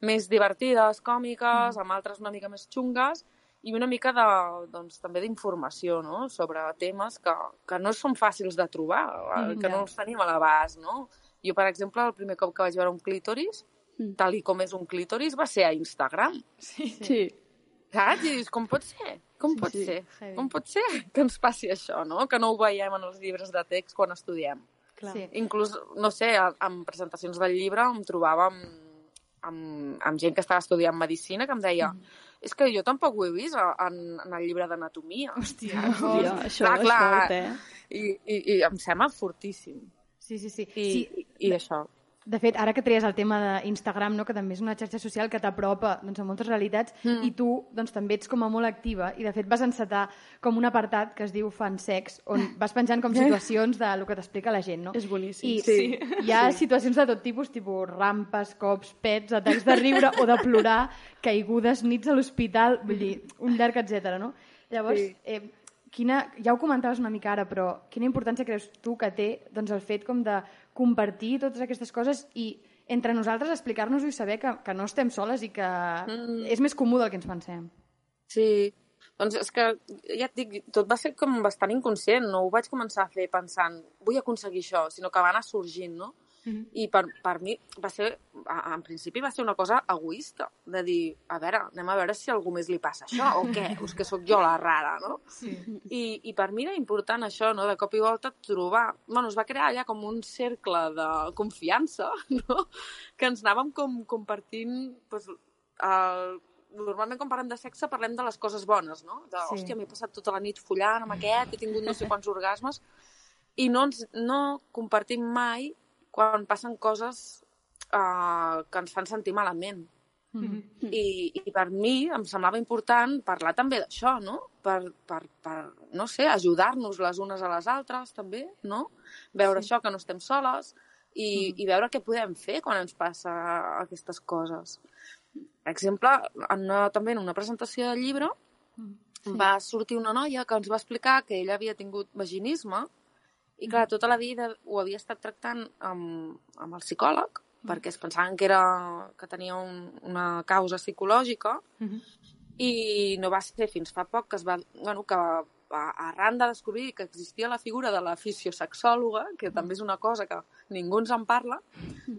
més divertides, còmiques, amb altres una mica més xungues, i una mica de, doncs, també d'informació no? sobre temes que, que no són fàcils de trobar, mm, que ja. no els tenim a l'abast. No? Jo, per exemple, el primer cop que vaig veure un clítoris, tal i com és un clítoris, va ser a Instagram. Sí. Saps? I dius, com pot ser? Com pot sí, ser? heavy. Com pot ser que ens passi això, no? Que no ho veiem en els llibres de text quan estudiem. Clar. Sí. Inclús, no sé, en presentacions del llibre em trobava amb, amb, amb gent que estava estudiant medicina que em deia és que jo tampoc ho he vist a- en, en el llibre d'anatomia. Hòstia. Hòstia, això Clar, és clar. fort, eh? I, i, I em sembla fortíssim. Sí, sí, sí. I, sí. i, i això. De fet, ara que treies el tema d'Instagram, no, que també és una xarxa social que t'apropa doncs, a moltes realitats, mm. i tu doncs, també ets com a molt activa, i de fet vas encetar com un apartat que es diu Fan Sex, on vas penjant com situacions de lo que t'explica la gent, no? És boníssim. I Sí. hi ha situacions de tot tipus, tipus rampes, cops, pets, atacs de riure o de plorar, caigudes, nits a l'hospital, vull dir, un llarg etc. no? Llavors, Sí. eh, quina, ja ho comentaves una mica ara, però quina importància creus tu que té doncs, el fet com de compartir totes aquestes coses i entre nosaltres explicar-nos-ho i saber que, que no estem soles i que mm. és més comú del que ens pensem. Sí, doncs és que, ja et dic, tot va ser com bastant inconscient, no ho vaig començar a fer pensant vull aconseguir això, sinó que va anar sorgint, no? Mhm. I per, per mi va ser, en principi va ser una cosa egoista, de dir, a veure, anem a veure si a algú més li passa això, o què? O és que sóc jo la rara, no? Sí. I, I per mi era important això, no? de cop i volta trobar... Bueno, es va crear allà com un cercle de confiança, no? que ens anàvem com compartint... Pues, el... Normalment quan parlem de sexe parlem de les coses bones, no? De, sí. hòstia, m'he passat tota la nit follant amb aquest, he tingut no sé quants orgasmes, i no, ens, no compartim mai quan passen coses uh, que ens fan sentir malament. I, I per mi em semblava important parlar també d'això, no? Per, per, per no sé, ajudar-nos les unes a les altres, també, no? Veure sí. això, que no estem soles, i, mm. i veure què podem fer quan ens passa aquestes coses. Per exemple, en una, també en una presentació del llibre sí. va sortir una noia que ens va explicar que ella havia tingut vaginisme i, clar, tota la vida ho havia estat tractant amb, amb el psicòleg perquè es pensaven que, era, que tenia un, una causa psicològica i no va ser fins fa poc que es va, bueno, que arran de descobrir que existia la figura de la fisiosexòloga, que també és una cosa que ningú ens en parla,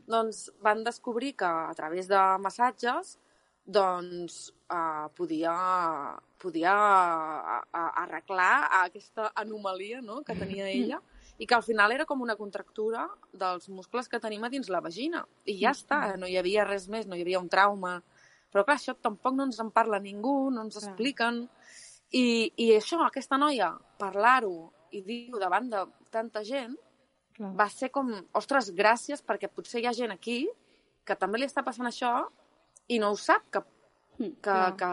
doncs van descobrir que a través de massatges doncs eh, podia, podia arreglar aquesta anomalia no? que tenia ella i que al final era com una contractura dels muscles que tenim a dins la vagina. I ja està, no hi havia res més, no hi havia un trauma. Però clar, això tampoc no ens en parla ningú, no ens expliquen. I, I això, aquesta noia, parlar-ho i dir-ho davant de tanta gent, Clar. va ser com, ostres, gràcies, perquè potser hi ha gent aquí que també li està passant això i no ho sap, que, que, que,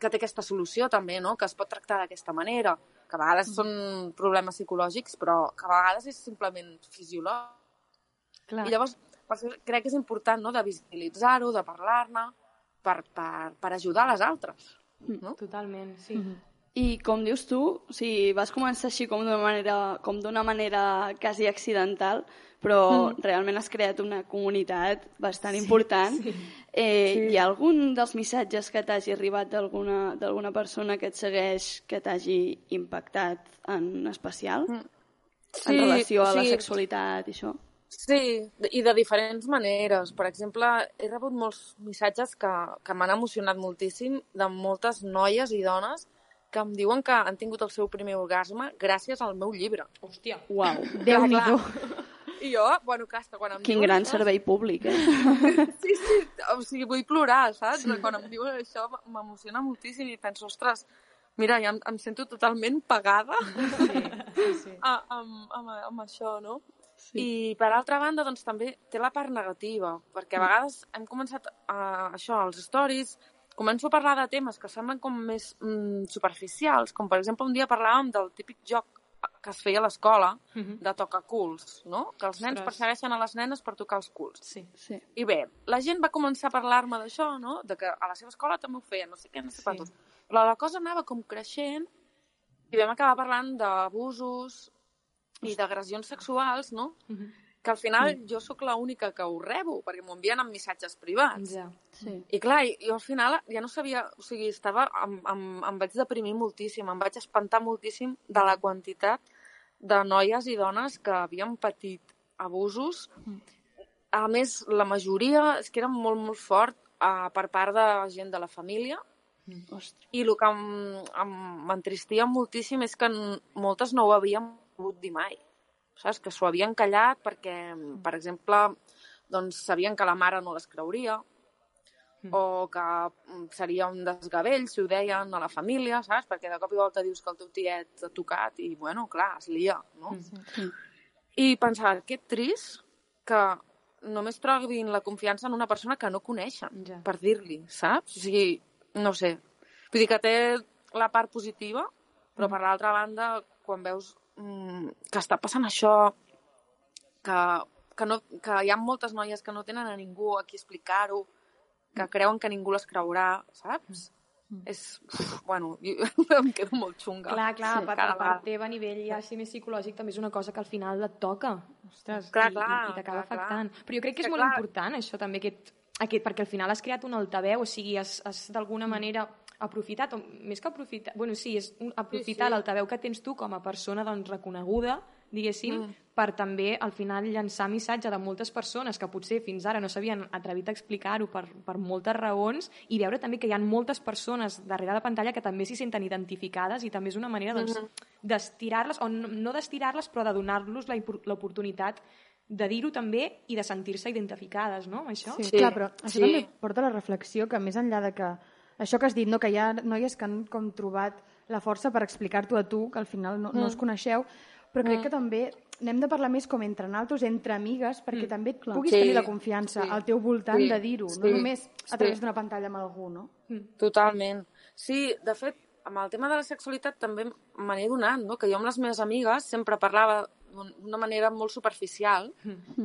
que té aquesta solució també, no? que es pot tractar d'aquesta manera, que a vegades són problemes psicològics, però que a vegades és simplement fisiològic. Clar. I llavors, per això crec que és important no? de visibilitzar-ho, de parlar-ne, per, per, per ajudar les altres. No? Totalment, sí. I com dius tu, o sigui, vas començar així com d'una manera, com d'una manera quasi accidental, però mm. realment has creat una comunitat bastant sí, important. Sí. Eh, sí. Hi ha algun dels missatges que t'hagi arribat d'alguna persona que et segueix que t'hagi impactat en especial? Mm. en relació a la sí. sexualitat i això? Sí, i de diferents maneres. Per exemple, he rebut molts missatges que, que m'han emocionat moltíssim de moltes noies i dones que em diuen que han tingut el seu primer orgasme gràcies al meu llibre. Hòstia. Uau, Déu-n'hi-do. I jo, bueno, clar, hasta quan em quin diuen gran això, servei públic, eh? Sí, sí, o sigui, vull plorar, saps? Sí. Quan em diuen això m'emociona moltíssim i penso, ostres, mira, ja em, em sento totalment pagada Sí, sí, sí. a, amb, amb, amb això, no? Sí. I per altra banda, doncs també té la part negativa, perquè a vegades hem començat a, això, als stories, començo a parlar de temes que semblen com més mm, superficials, com per exemple un dia parlàvem del típic joc que es feia a l'escola de tocar culs, no? Que els nens Ostres. persegueixen a les nenes per tocar els culs. Sí. Sí. I bé, la gent va començar a parlar-me d'això, no? De que a la seva escola també ho feien, no sé què, no sé Sí. quantos. Però la cosa anava com creixent i vam acabar parlant d'abusos i d'agressions sexuals, no? Que al final jo sóc l'única que ho rebo, perquè m'ho envien amb missatges privats. Ja. sí. I clar, jo al final ja no sabia, o sigui, estava, em, em, em vaig deprimir moltíssim, em vaig espantar moltíssim de la quantitat de noies i dones que havien patit abusos. A més, la majoria és que era molt, molt fort uh, per part de gent de la família Ostres. i el que m'entristia moltíssim és que moltes no ho havien pogut dir mai. Saps? Que s'ho havien callat perquè, per exemple, doncs sabien que la mare no les creuria o que mm, seria un desgavell, si ho deien a la família, saps? Perquè de cop i volta dius que el teu tiet t'ha tocat i, bueno, clar, es lia, no? I pensar, que trist que només trobin la confiança en una persona que no coneixen, Ja. per dir-li, saps? O sigui, no sé. Vull dir que té la part positiva, però per l'altra banda, quan veus mm, que està passant això, que, que, no, que hi ha moltes noies que no tenen a ningú a qui explicar-ho, que creuen que ningú les creurà, saps? És, uf, bueno, jo em quedo molt xunga. Clar, clar, Sí, a part vegada. teva a nivell ja així més psicològic també és una cosa que al final et toca. Ostres, Clar, i, clar, i, i t'acaba clar, clar. afectant. Però jo crec que és Que molt clar. important això també, aquest, aquest, perquè al final has creat un altaveu, o sigui, has, has d'alguna manera aprofitat, o més que aprofitar, bueno, sí, és un, aprofitar Sí, sí. l'altaveu que tens tu com a persona doncs, reconeguda, diguéssim, mm. per també al final llançar missatge de moltes persones que potser fins ara no s'havien atrevit a explicar-ho per, per moltes raons i veure també que hi ha moltes persones darrere la pantalla que també s'hi senten identificades i també és una manera doncs, d'estirar-les, o no, d'estirar-les però de donar-los l'oportunitat de dir-ho també i de sentir-se identificades, no, amb això? Sí, Sí, clar, però això sí. també porta a la reflexió que més enllà de que això que has dit, no, que hi ha noies que han com trobat la força per explicar-t'ho a tu, que al final no, no us coneixeu, però crec que també n'hem de parlar més com entre naltros, entre amigues, perquè també puguis Sí, tenir la confiança sí, al teu voltant sí, de dir-ho, sí, no només a través sí. d'una pantalla amb algú, no? Totalment. Sí, de fet, amb el tema de la sexualitat també me n'he donat, no? que jo amb les meves amigues sempre parlava d'una manera molt superficial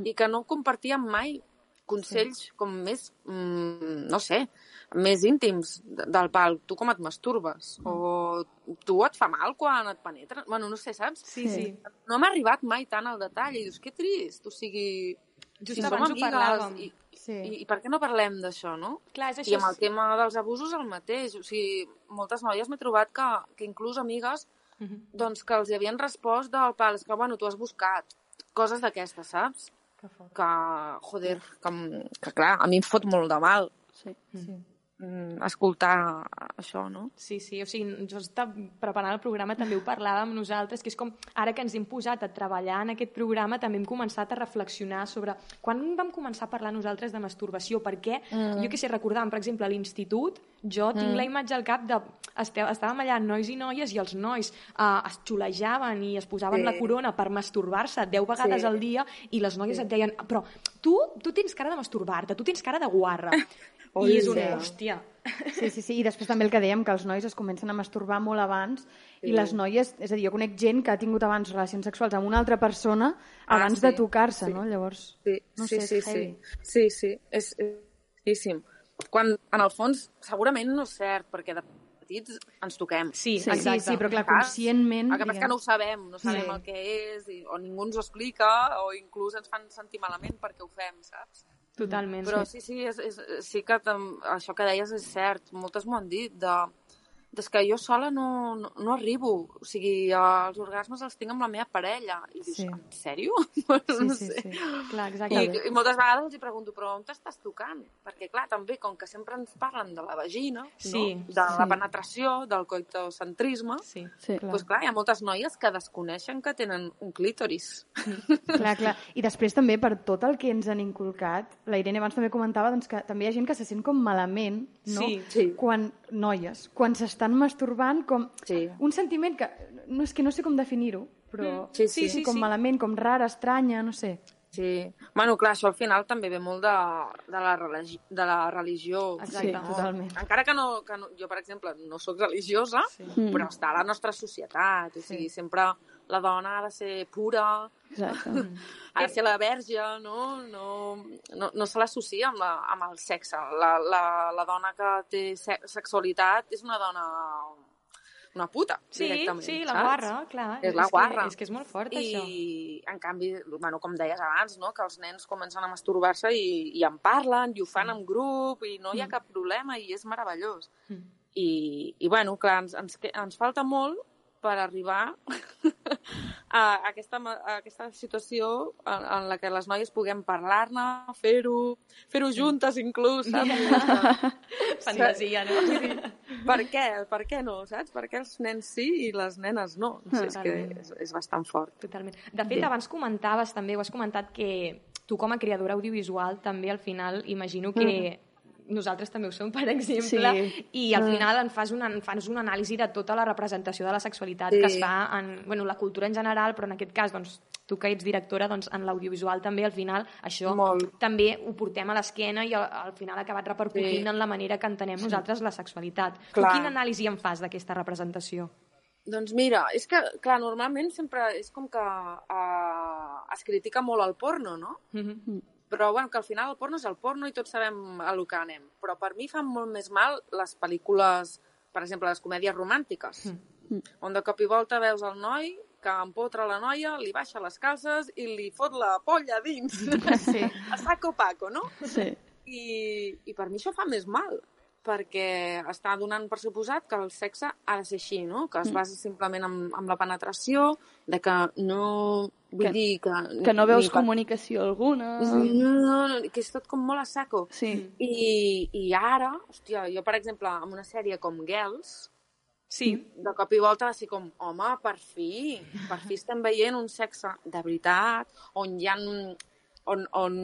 i que no compartíem mai consells com més, mm, no sé, més íntims de- del pal. Tu com et masturbes? O tu et fa mal quan et penetren? Bueno, no sé, saps? Sí, sí. No m'ha arribat mai tant al detall i dius, que trist, o sigui... Just si abans som ho parlàvem. I, Sí. i, I per què no parlem d'això, no? Clar, és I això. amb el tema dels abusos el mateix. O sigui, moltes noies m'he trobat que, que inclús amigues Mhm. doncs, que els hi havien respost del pal, és que, bueno, tu has buscat coses d'aquestes, saps? Que joder, que, que clar, a mi em fot molt de mal Sí. sí. Mm, escoltar això, no? Sí, sí, o sigui, jo preparant el programa també ho parlàvem nosaltres, que és com ara que ens hem posat a treballar en aquest programa també hem començat a reflexionar sobre quan vam començar a parlar nosaltres de masturbació, perquè mm. jo que sé, recordàvem, per exemple, a l'institut, jo tinc la imatge al cap de... Este, estàvem allà nois i noies i els nois eh, es xulejaven i es posaven Sí. la corona per masturbar-se 10 vegades Sí. al dia i les noies et deien, però tu, tu tens cara de masturbar-te, tu tens cara de guarra. I és un, Sí. hòstia, Sí, sí, sí, i després també el que dèiem, que els nois es comencen a masturbar molt abans i les noies, és a dir, jo conec gent que ha tingut abans relacions sexuals amb una altra persona Ah, abans sí, de tocar-se, sí. no? Llavors, Sí, no sí, sé, sí, és heavy. sí. Sí, sí, és és Quan, en el fons, segurament no és cert, perquè de petits ens toquem. Sí, Sí, exacte. sí, sí, però clar, conscientment... El que passa que no ho sabem, no sabem Sí. el que és, i, o ningú ens ho explica, o inclús ens fan sentir malament perquè ho fem, saps? Totalment. Però sí, sí, és, és, sí que tam, això que deies és cert. Moltes m'ho han dit, de, des que jo sola no, no, no arribo. O sigui, els orgasmes els tinc amb la meva parella. I dius, Sí. en sèrio? Sí, no sí, sé. sí. Clar, exacte. I, I moltes vegades els hi pregunto, però on t'estàs tocant? Perquè, clar, també, com que sempre ens parlen de la vagina, Sí, no? de la penetració, del coitocentrisme, Sí. Sí, doncs pues, clar, hi ha moltes noies que desconeixen que tenen un clítoris. Clar, clar. I després també per tot el que ens han inculcat, la Irene abans també comentava doncs, que també hi ha gent que se sent com malament, no? Sí. Sí. Quan, noies, quan s'estan masturbant, com Sí. un sentiment que no és que no sé com definir-ho, però Sí, sí, sí, com sí. malament, com rara, estranya, no sé. Sí. Bueno, clar, això al final també ve molt de, de, la, religi de la religió. Exacte. Sí, totalment. Encara que, no, que no, jo, per exemple, no sóc religiosa, sí. però està a la nostra societat. O sigui, sempre la dona ha de ser pura, Exacte. ha de ser la verge, no? No, no, no se l'associa amb, la, amb el sexe. La, la, la dona que té se sexualitat és una dona una puta, Sí, directament. sí, la saps? guarra, clar. És la que- guarra. És que és molt fort, I, això. en canvi, bueno, com deies abans, no? que els nens comencen a masturbar-se i, i en parlen, i ho fan en grup, i no hi ha cap problema, i és meravellós. Mm. I, i bueno, clar, ens, ens, que- ens falta molt per arribar a aquesta, a aquesta situació en, en la que les noies puguem parlar-ne, fer-ho, fer-ho juntes inclús, saps? Fantasia, no? per què? Per què no, saps? Per què els nens sí i les nenes no? no sé, és que és, és bastant fort. Totalment. De fet, abans comentaves també, ho has comentat, que tu com a creadora audiovisual també al final imagino que nosaltres també ho som, per exemple, Sí. i al final en fas, una, en fas una anàlisi de tota la representació de la sexualitat Sí. que es fa en bueno, la cultura en general, però en aquest cas, doncs, tu que ets directora, doncs, en l'audiovisual també, al final, això Molt. també ho portem a l'esquena i al, al final ha acabat repercutint Sí. en la manera que entenem nosaltres la sexualitat. Clar. Tu quina anàlisi en fas d'aquesta representació? Doncs mira, és que, clar, normalment sempre és com que uh, es critica molt el porno, no? Mhm. Però, bueno, que al final el porno és el porno i tots sabem a lo que anem. Però per mi fan molt més mal les pel·lícules, per exemple, les comèdies romàntiques, on de cop i volta veus el noi que empotra la noia, li baixa les calces i li fot la polla a dins. Sí. a saco paco, no? Sí. I, I per mi això fa més mal, perquè està donant per suposat que el sexe ha de ser així, no? Que es basa simplement en, en la penetració, de que no... Vull Que- dir que... Que no veus ni comunicació alguna. No, no, no, que és tot com molt a saco. Sí. I, I ara, hòstia, jo, per exemple, amb una sèrie com Girls, Sí, de cop i volta va ser com, home, per fi, per fi estem veient un sexe de veritat, on hi ha, on, on,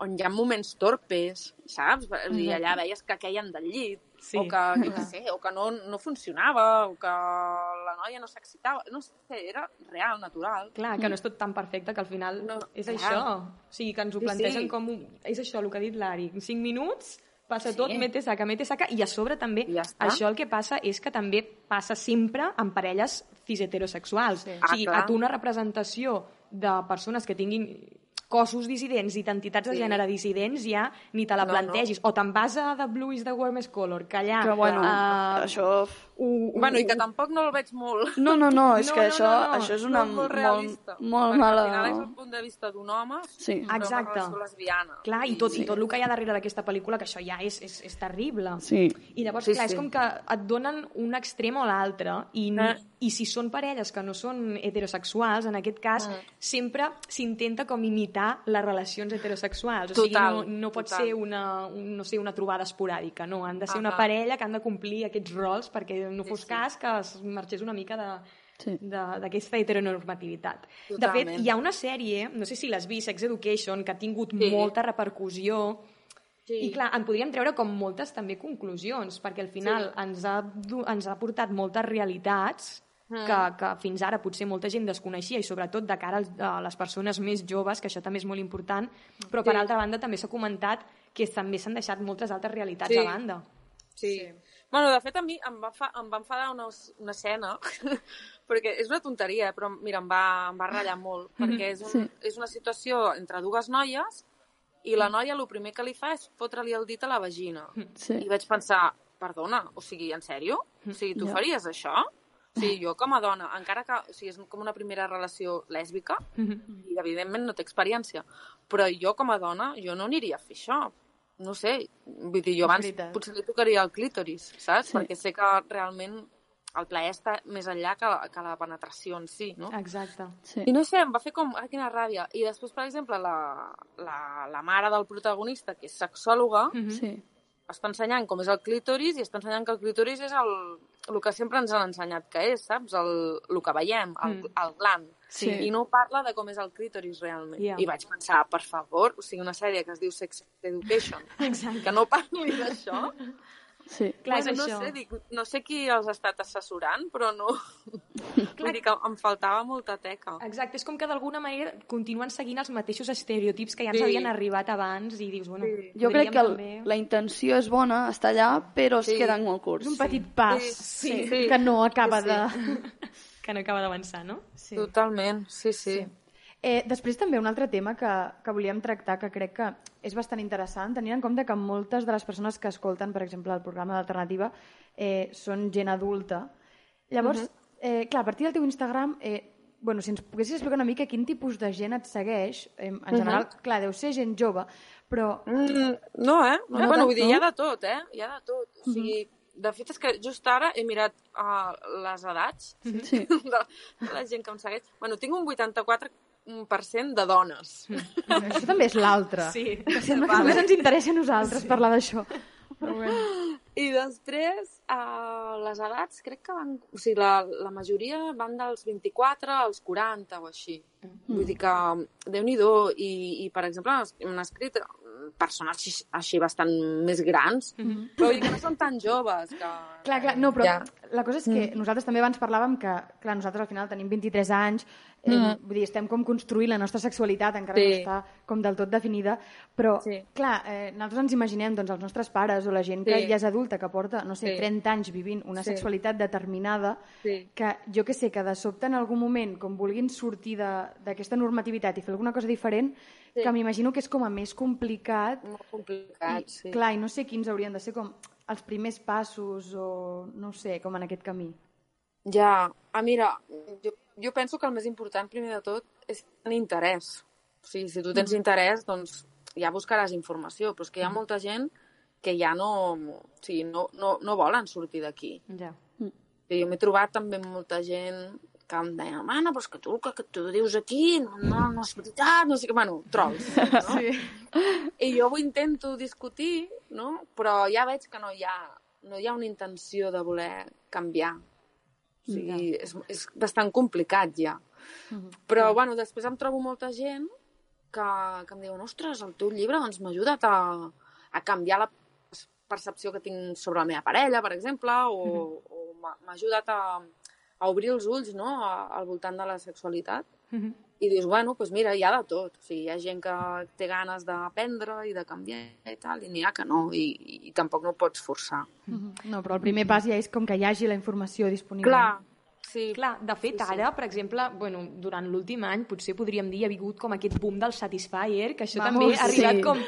on hi ha moments torpes, saps? Vull dir, allà veies que queien del llit, Sí. o que, jo què sé, o que no, no funcionava, o que la noia no s'excitava, no sé, era real, natural. clar, que no és tot tan perfecte que al final No, és clar. això. O sigui, que ens ho Sí, plantegen sí. com un... És això, el que ha dit l'Ari. En 5 minuts passa tot, mete saca, mete saca, i a sobre també, ja està. això el que passa és que també passa sempre en parelles cis-heterosexuals. Sí. O Ah, sigui, clar. a tu una representació de persones que tinguin cossos dissidents, identitats de Sí. gènere dissidents, ja ni te la No, plantegis. O te'n vas a The Blue is the Warmest Color, que allà... Que, bueno, eh, això... ho, ho, Bueno, i que tampoc no el veig molt... No, no, no, és No, que no, això, no, no. això és una molt, molt, realista. molt perquè mala... Al final és el punt de vista d'un home Sí. Exacte. una lesbiana. Clar, i tot, sí. i tot el que hi ha darrere d'aquesta pel·lícula, que això ja és, és, és terrible. Sí. I llavors, Sí, sí, clar, sí. és com que et donen un extrem o l'altre, i, Eh. i si són parelles que no són heterosexuals, en aquest cas, Eh. sempre s'intenta com imitar les relacions heterosexuals. O sigui, no, no pot total. ser una, un, no sé, una trobada esporàdica, no. Han de ser una Ahà. parella que han de complir aquests rols perquè no fos cas que es marxés una mica de, Sí. de- d'aquesta heteronormativitat. De fet, Totalment. hi ha una sèrie, no sé si l'has vist, Sex Education, que ha tingut Sí. molta repercussió, Sí. i clar, en podríem treure com moltes també conclusions, perquè al final sí. ens, ha, ens ha portat moltes realitats Mm. que, que fins ara potser molta gent desconeixia i sobretot de cara als, a les persones més joves, que això també és molt important, però per Sí. altra banda també s'ha comentat que també s'han deixat moltes altres realitats Sí. a banda. Sí. sí. Bueno, de fet, a mi em va, fa, em va enfadar una, una escena, perquè és una tonteria, però mira, em va, em va ratllar molt, perquè és, un, Sí. és una situació entre dues noies i la noia el primer que li fa és fotre-li el dit a la vagina. Sí. I vaig pensar, perdona, o sigui, en sèrio? O sigui, tu Ja. faries això? Sigui, jo com a dona, encara que o sigui, és com una primera relació lèsbica, i evidentment no té experiència, però jo com a dona, jo no aniria a fer això. No sé, vull dir, jo abans veritat. potser li tocaria el clítoris, saps? Sí. Perquè sé que realment el plaer està més enllà que la, que la penetració en si, no? Exacte. Sí. I no sé, em va fer com, ah, quina ràbia. I després, per exemple, la, la, la mare del protagonista, que és sexòloga, Sí. està ensenyant com és el clítoris i està ensenyant que el clítoris és el, el que sempre ens han ensenyat que és, saps? El, el que veiem, el, Mm. el gland. Sí. I no parla de com és el clítoris realment. Ja. I vaig pensar, per favor, o sigui, una sèrie que es diu Sex Education, Exacte. que no parli d'això. Sí. Clar, bueno, això. no sé, dic, no sé qui els ha estat assessorant, però no... Vull dir que em faltava molta teca. Exacte, és com que d'alguna manera continuen seguint els mateixos estereotips que ja ens Sí. havien arribat abans i dius, bueno, Sí. Jo crec que el, també... la intenció és bona, està allà, però es Sí. queden molt curts. És un petit pas Sí, sí, sí. que no acaba Sí, de... que no acaba d'avançar, no? Sí. Totalment, sí, sí. Sí. Eh, després també un altre tema que, que volíem tractar que crec que és bastant interessant, tenint en compte que moltes de les persones que escolten, per exemple, el programa d'Alternativa eh, són gent adulta. Llavors, uh -huh. eh, clar, a partir del teu Instagram, eh, bueno, si ens poguessis explicar una mica quin tipus de gent et segueix, eh, en general, uh -huh. clar, deu ser gent jove, però Mm, no, eh? No, No bueno, vull dir, hi ha de tot, eh? Hi ha de tot. O sigui, de fet és que just ara he mirat uh, les edats Sí. de la gent que em segueix. Bueno, tinc un 84% de dones. això també és l'altre. Sí. Que sembla que només ens interessa a nosaltres sí. parlar d'això. Però bueno. I després, uh, les edats crec que van... O sigui, la, la majoria van dels 24 als 40 o així. Vull dir que, déu nhi I, I, per exemple, m'han escrit mm, persones així, així bastant més grans, però vull dir que no són tan joves. Que... Clar, clar, no, però Ja. la cosa és que nosaltres també abans parlàvem que, clar, nosaltres al final tenim 23 anys, eh, Mm. vull dir, estem com construint la nostra sexualitat, encara Sí. no està com del tot definida, però, Sí. clar, eh, nosaltres ens imaginem doncs, els nostres pares o la gent que Sí. ja és adulta, que porta, no sé, Sí. 30 anys vivint una Sí. sexualitat determinada, Sí. que jo que sé, que de sobte en algun moment, com vulguin sortir de- d'aquesta normativitat i fer alguna cosa diferent, Sí. que m'imagino que és com a més complicat Molt complicat, i, sí. Clar, i no sé quins haurien de ser com els primers passos o no ho sé, com en aquest camí. Ja, ah, mira, jo, jo penso que el més important, primer de tot, és tenir interès. O sigui, si tu tens interès, doncs ja buscaràs informació, però és que hi ha molta gent que ja no, o sigui, no, no, no volen sortir d'aquí. Ja. I jo m'he trobat també amb molta gent que em deia, mana, però és que tu que, que tu dius aquí no, no, no és veritat, no sé què, bueno, trolls, no? Sí. I jo ho intento discutir, no? però ja veig que no hi ha, no hi ha una intenció de voler canviar. O sigui, és, és bastant complicat ja. Però, bueno, després em trobo molta gent que, que em diuen ostres, el teu llibre doncs, m'ha ajudat a, a canviar la percepció que tinc sobre la meva parella, per exemple, o, o m'ha m'ha ajudat a, a obrir els ulls no? a, al voltant de la sexualitat. I dius, bueno, doncs mira, hi ha de tot. O sigui, hi ha gent que té ganes d'aprendre i de canviar i tal, i n'hi ha que no, i, i, tampoc no ho pots forçar. No, però el primer pas ja és com que hi hagi la informació disponible. Clar, sí. Clar, de fet, ara, per exemple, bueno, durant l'últim any, potser podríem dir, hi ha hagut com aquest boom del Satisfyer, que això Vamos, també ha arribat sí. com...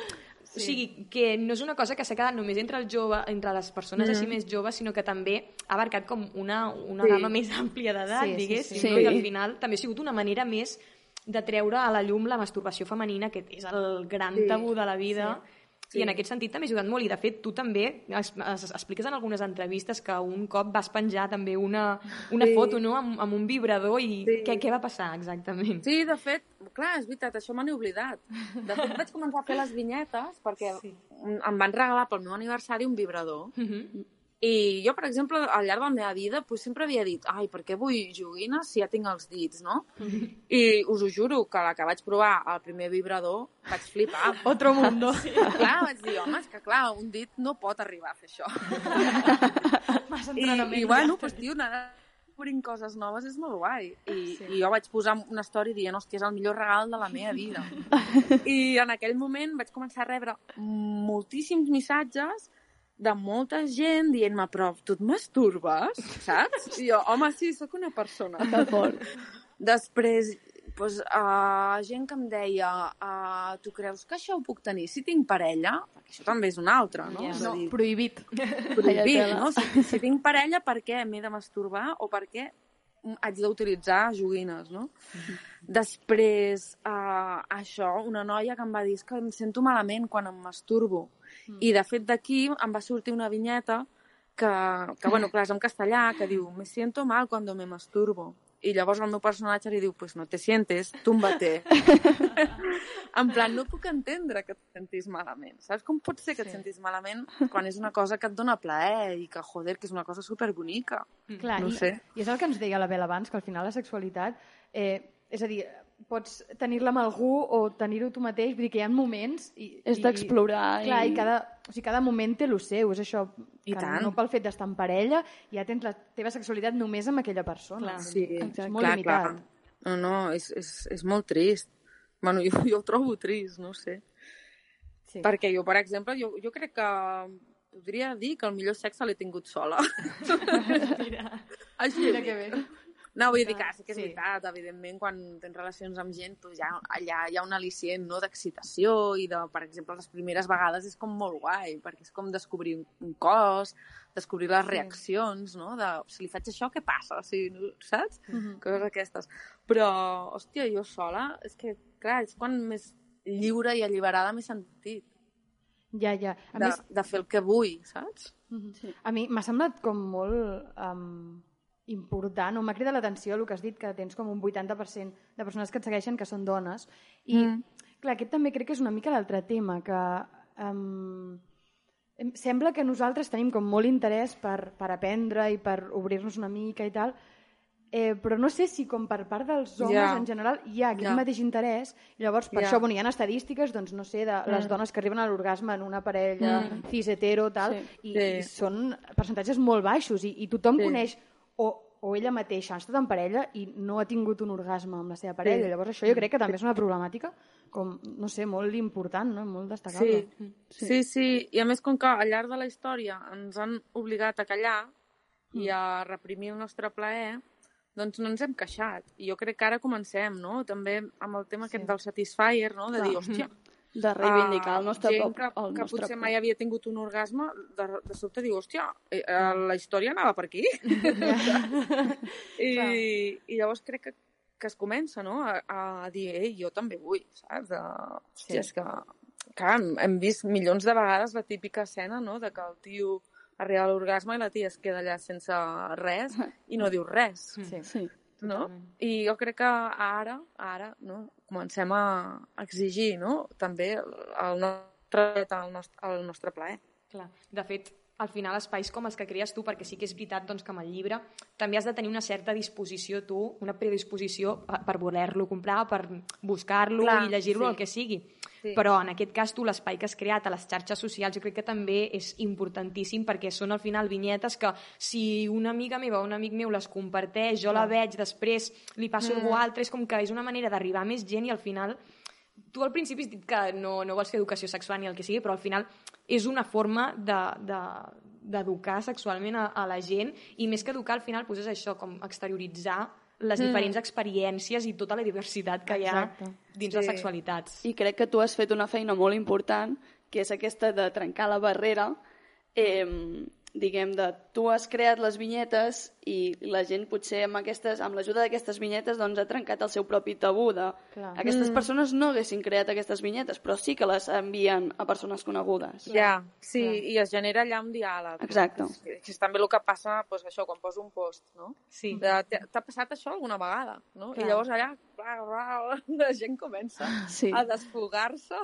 O sigui, que no és una cosa que s'ha quedat només entre el jove, entre les persones així més joves, sinó que també ha abarcat com una, una Sí. gamma més àmplia d'edat, Sí, sí, diguéssim, sí. no? i al final també ha sigut una manera més de treure a la llum la masturbació femenina, que és el gran Sí. tabú de la vida, Sí. I en aquest sentit també ha ajudat molt, i de fet tu també es, es, expliques en algunes entrevistes que un cop vas penjar també una, una Sí. foto no? amb, amb un vibrador i Sí. què, què va passar exactament? Sí, de fet, clar, és veritat, això me n'he oblidat. De fet, vaig començar a fer les vinyetes perquè sí. em van regalar pel meu aniversari un vibrador. Mhm. I jo, per exemple, al llarg de la meva vida, pues, sempre havia dit ai, per què vull joguines si ja tinc els dits, no? I us ho juro que la que vaig provar el primer vibrador vaig flipar. Otro mundo. Sí. Clar, vaig dir, home, és que clar, un dit no pot arribar a fer això. I, i bueno, pues, tio, anar descobrint coses noves és molt guai. I, sí. I jo vaig posar una història dient, hòstia, és el millor regal de la meva vida. I en aquell moment vaig començar a rebre moltíssims missatges de molta gent dient-me, però tu et masturbes, saps? I jo, home, sí, sóc una persona. Fort. Després, doncs, uh, gent que em deia uh, tu creus que això ho puc tenir si tinc parella? Perquè això també és una altra, no? A No, dir, prohibit. prohibit, no? Si, si tinc parella, per què m'he de masturbar o per què haig d'utilitzar joguines, no? Després, uh, això, una noia que em va dir "És que em sento malament quan em masturbo. I, de fet, d'aquí em va sortir una vinyeta que, que bueno, clar, és en castellà, que diu me siento mal cuando me masturbo. I llavors el meu personatge li diu, pues no te sientes, túmbate. en plan, no puc entendre que et sentis malament. Saps com pot ser que et sentis malament quan és una cosa que et dona plaer i que, joder, que és una cosa superbonica. Clar, No i, sé. i és el que ens deia la Bel abans, que al final la sexualitat, eh, és a dir, pots tenir-la amb algú o tenir-ho tu mateix, vull dir que hi ha moments... I, És i- d'explorar Clar, i i- cada, o sigui, cada moment té el seu, és això, I que tant. no pel fet d'estar en parella, ja tens la teva sexualitat només amb aquella persona. Clar. Sí, És molt limitat. No, no, és, és, és molt trist. Bueno, jo, jo ho trobo trist, no sé. Sí. Perquè jo, per exemple, jo, jo crec que podria dir que el millor sexe l'he tingut sola. Així Mira que bé. No, vull dir que sí que és Sí. veritat, evidentment, quan tens relacions amb gent, doncs ja, allà hi ha un al·licient no, d'excitació i, de, per exemple, les primeres vegades és com molt guai, perquè és com descobrir un, un cos, descobrir les reaccions, no? De, si li faig això, què passa? O sigui, no, saps? Coses aquestes. Però, hòstia, jo sola, és que, clar, és quan més lliure i alliberada m'he sentit Ja, ja. A de, més, de fer el que vull, saps? Sí. A mi m'ha semblat com molt um, important, o m'ha cridat l'atenció el que has dit, que tens com un 80% de persones que et segueixen que són dones. I, mm. clar, aquest també crec que és una mica l'altre tema, que um, em sembla que nosaltres tenim com molt interès per, per aprendre i per obrir-nos una mica i tal, Eh, però no sé si com per part dels homes Ja. en general hi ha aquest Ja. mateix interès llavors per Ja. això bueno, hi ha estadístiques doncs, no sé, de les dones que arriben a l'orgasme en una parella cis hetero tal, i, Sí. i són percentatges molt baixos i, i tothom Sí. coneix o, o ella mateixa ha estat en parella i no ha tingut un orgasme amb la seva parella. Llavors això jo crec que també és una problemàtica com, no sé, molt important, no? molt destacable. Sí, sí, sí. I a més, com que al llarg de la història ens han obligat a callar i a reprimir el nostre plaer, doncs no ens hem queixat. I jo crec que ara comencem, no? També amb el tema aquest del Satisfyer, no? De dir, hòstia, De reivindicar ah, el nostre gent que, el que nostre potser prop. mai havia tingut un orgasme, de, de sobte diu, hòstia, eh, eh, la història anava per aquí. I, I llavors crec que, que es comença, no?, a, a dir, ei, jo també vull, saps? De, hòstia, és que, clar, hem, hem vist milions de vegades la típica escena, no?, de que el tio arriba a l'orgasme i la tia es queda allà sense res i no diu res, Sí. Sí. no? I jo crec que ara, ara, no, comencem a exigir, no?, també el nostre, el nostre, el nostre plaer. Clar. De fet, al final espais com els que crees tu, perquè sí que és veritat doncs, que amb el llibre també has de tenir una certa disposició tu, una predisposició per, per voler-lo comprar, per buscar-lo i llegir-lo, sí. el que sigui. Sí. Però en aquest cas tu l'espai que has creat a les xarxes socials jo crec que també és importantíssim perquè són al final vinyetes que si una amiga meva o un amic meu les comparteix, jo la veig, després li passo a algú altre, és com que és una manera d'arribar a més gent i al final tu al principi has dit que no, no vols fer educació sexual ni el que sigui, però al final és una forma de, de, d'educar sexualment a, a la gent i més que educar al final pues és això, com exterioritzar les diferents experiències i tota la diversitat que hi ha Exacte. dins Sí. les sexualitats. I crec que tu has fet una feina molt important, que és aquesta de trencar la barrera, eh, diguem, de tu has creat les vinyetes i la gent potser amb, aquestes, amb l'ajuda d'aquestes vinyetes doncs, ha trencat el seu propi tabú de Clar. aquestes persones no haguessin creat aquestes vinyetes, però sí que les envien a persones conegudes. Ja, sí, i es genera allà un diàleg. Exacte. Que, que és també el que passa, doncs, això, quan poso un post, no? Sí. "T'ha- T'ha passat això alguna vegada, no? Clar. I llavors allà bla, bla, la gent comença Sí. a desfogar-se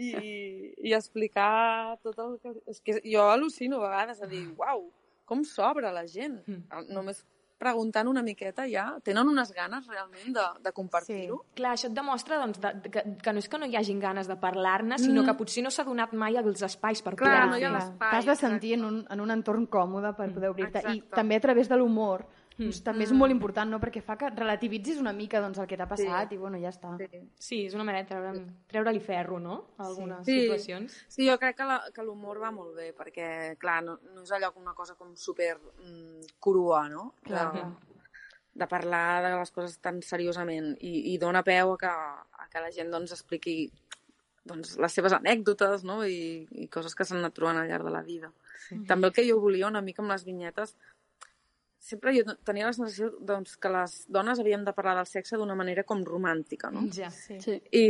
i, i explicar tot el que... És que jo al·lucino a vegades a dir, uau, com s'obre la gent. Només preguntant una miqueta ja, tenen unes ganes realment de, de compartir-ho. Clar, això et demostra doncs, de, de, que, que no és que no hi hagin ganes de parlar-ne, sinó que potser no s'ha donat mai els espais per Mm. Clar, poder no T'has de sentir en un, en un entorn còmode per poder obrir-te. I també a través de l'humor, doncs, també és molt important, no? perquè fa que relativitzis una mica doncs, el que t'ha passat i bueno, ja està. Sí. Sí, és una manera de treure, treure-li ferro, no? A algunes Sí. situacions. Sí, jo crec que l'humor va molt bé, perquè, clar, no, no és allò com una cosa com super mm, crua, no? Clar, de, clar. de parlar de les coses tan seriosament i, i dona peu a que, a que la gent doncs, expliqui doncs, les seves anècdotes no? I, i coses que s'han anat trobant al llarg de la vida. Sí. També el que jo volia una mica amb les vinyetes sempre jo tenia la sensació doncs, que les dones havíem de parlar del sexe d'una manera com romàntica, no? Ja. Sí. Sí. I,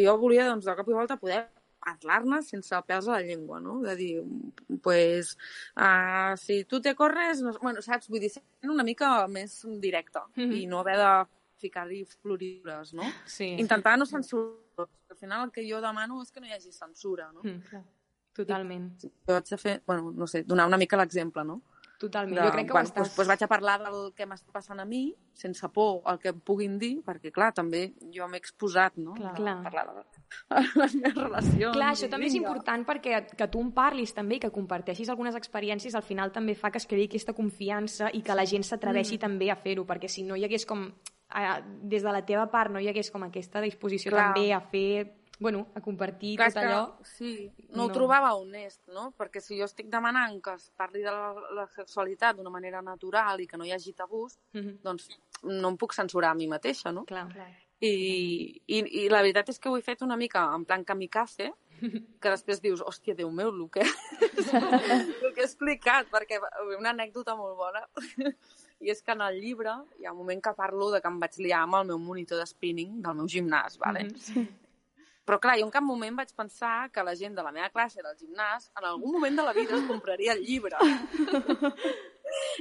i jo volia, doncs, de cop i volta poder parlar-ne sense pèls a la llengua, no? De dir, pues, uh, si tu te corres, no, bueno, saps? Vull dir, sent una mica més directa mm -hmm. i no haver de ficar-hi floridures, no? Sí. Intentar no censurar, perquè al final el que jo demano és que no hi hagi censura, no? Mm. Totalment. Jo haig de fer, bueno, no sé, donar una mica l'exemple, no? Totalment. De, jo crec que bueno, ho estàs... doncs, doncs vaig a parlar del que m'està passant a mi, sense por al que em puguin dir, perquè, clar, també jo m'he exposat, no? Clar. A Clar. parlar de les meves relacions. Clar, això també és important perquè que tu en parlis també i que comparteixis algunes experiències al final també fa que es creï aquesta confiança i que la gent s'atreveixi també a fer-ho, perquè si no hi hagués com, eh, des de la teva part no hi hagués com aquesta disposició Clar. també a fer, bueno, a compartir Clar, tot que, allò... sí, no, ho no. trobava honest, no? Perquè si jo estic demanant que es parli de la, la sexualitat d'una manera natural i que no hi hagi tabús, Mhm. doncs no em puc censurar a mi mateixa, no? Clar. I, i, I la veritat és que ho he fet una mica en plan kamikaze, que després dius, hòstia, Déu meu, el que, el que he explicat, perquè una anècdota molt bona, i és que en el llibre hi ha un moment que parlo de que em vaig liar amb el meu monitor de spinning del meu gimnàs, vale? Però clar, jo en cap moment vaig pensar que la gent de la meva classe del gimnàs en algun moment de la vida es compraria el llibre.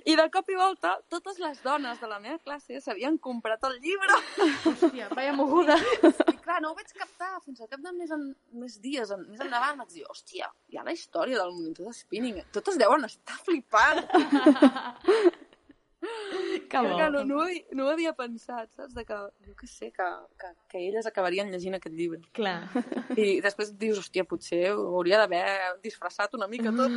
I de cop i volta, totes les dones de la meva classe s'havien comprat el llibre. Hòstia, vaya moguda. I clar, no ho vaig captar fins al cap de més, en, més dies, en, més endavant. Vaig dir, hòstia, hi ha la història del monitor de spinning. Totes deuen estar flipant. Que bo. Que no, no, ho havia, no ho havia pensat, saps? De que, jo què sé, que, que, que elles acabarien llegint aquest llibre. Clar. I després dius, hòstia, potser ho hauria d'haver disfressat una mica tot.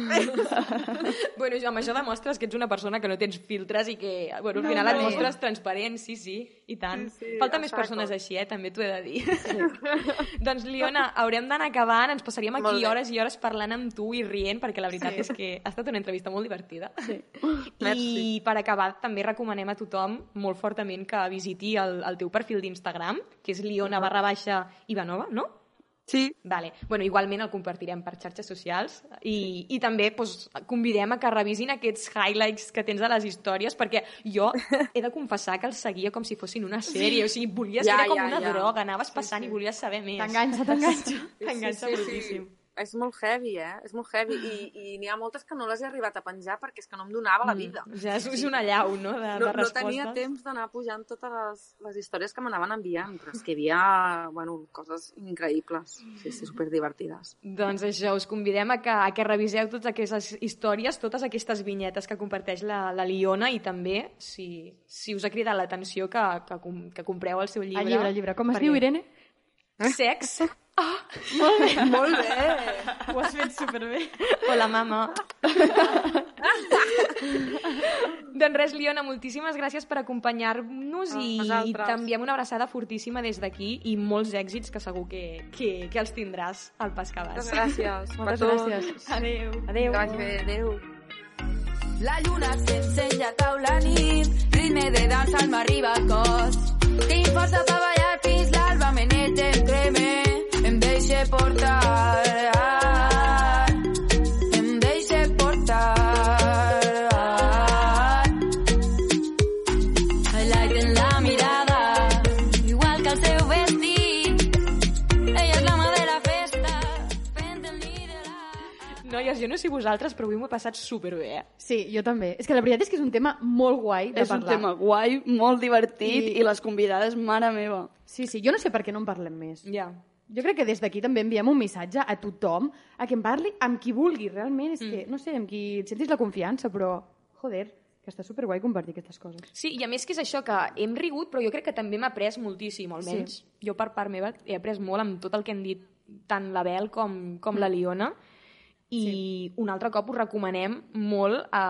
bueno, jo, amb això demostres que ets una persona que no tens filtres i que, bueno, al final et mostres transparent, sí, sí, i tant. Sí, sí, Falta més exacte. persones així, eh? També t'ho he de dir. doncs, Liona, haurem d'anar acabant, ens passaríem Molt aquí bé. hores i hores parlant amb tu i rient, perquè la veritat és que ha estat una entrevista molt divertida. Sí. I per acabar, també recomanem a tothom molt fortament que visiti el, el teu perfil d'Instagram, que és liona barra baixa Ivanova, no? Sí, Vale. Bueno, igualment el compartirem per xarxes socials i, i també pues, convidem a que revisin aquests highlights que tens a les històries perquè jo he de confessar que els seguia com si fossin una sèrie, o sigui, volies, Ja, era com ja, una ja. droga, anaves passant i volies saber més. T'enganxa, t'enganxa. T'enganxa moltíssim. És molt heavy, eh? És molt heavy. I, i n'hi ha moltes que no les he arribat a penjar perquè és que no em donava la vida. Ja és, és una llau, no?, de, No, de no tenia temps d'anar pujant totes les, les històries que m'anaven enviant, però és que hi havia, bueno, coses increïbles. Sí, sí, superdivertides. Doncs això, us convidem a que, a que reviseu totes aquestes històries, totes aquestes vinyetes que comparteix la, la Liona i també, si, si us ha cridat l'atenció, que, que, com- que compreu el seu llibre. El llibre, el llibre. Com es perquè- diu, Irene? Sex. Molt bé! Ho has fet superbé. Hola, mama. doncs res, Liona, moltíssimes gràcies per acompanyar-nos A i, i t'enviem una abraçada fortíssima des d'aquí i molts èxits que segur que, que, que els tindràs al pas que vas. Moltes gràcies. Moltes gràcies. Adéu. Adéu. Bé. Adéu. La lluna s'encén cap a la nit, ritme de dansa al m'arriba al cos. Tinc força per ballar fins l'alba, me deixe portar. Em deixe portar. En la mirada, igual que el seu vestit. Ella és l'ama de la festa, fent el liderat. Noies, jo no sé vosaltres, però avui m'ho he passat superbé, eh? Sí, jo també. És que la veritat és que és un tema molt guai de És un parlar. tema guai, molt divertit, I- i, les convidades, mare meva. Sí, sí, jo no sé per què no en parlem més. Ja. Jo crec que des d'aquí també enviem un missatge a tothom a que en parli amb qui vulgui, realment. És que, no sé, amb qui et sentis la confiança, però, joder, que està superguai compartir aquestes coses. Sí, i a més que és això, que hem rigut, però jo crec que també hem après moltíssim, almenys. Sí. Jo, per part meva, he après molt amb tot el que han dit tant la Bel com, com la Liona, i sí. un altre cop us recomanem molt a,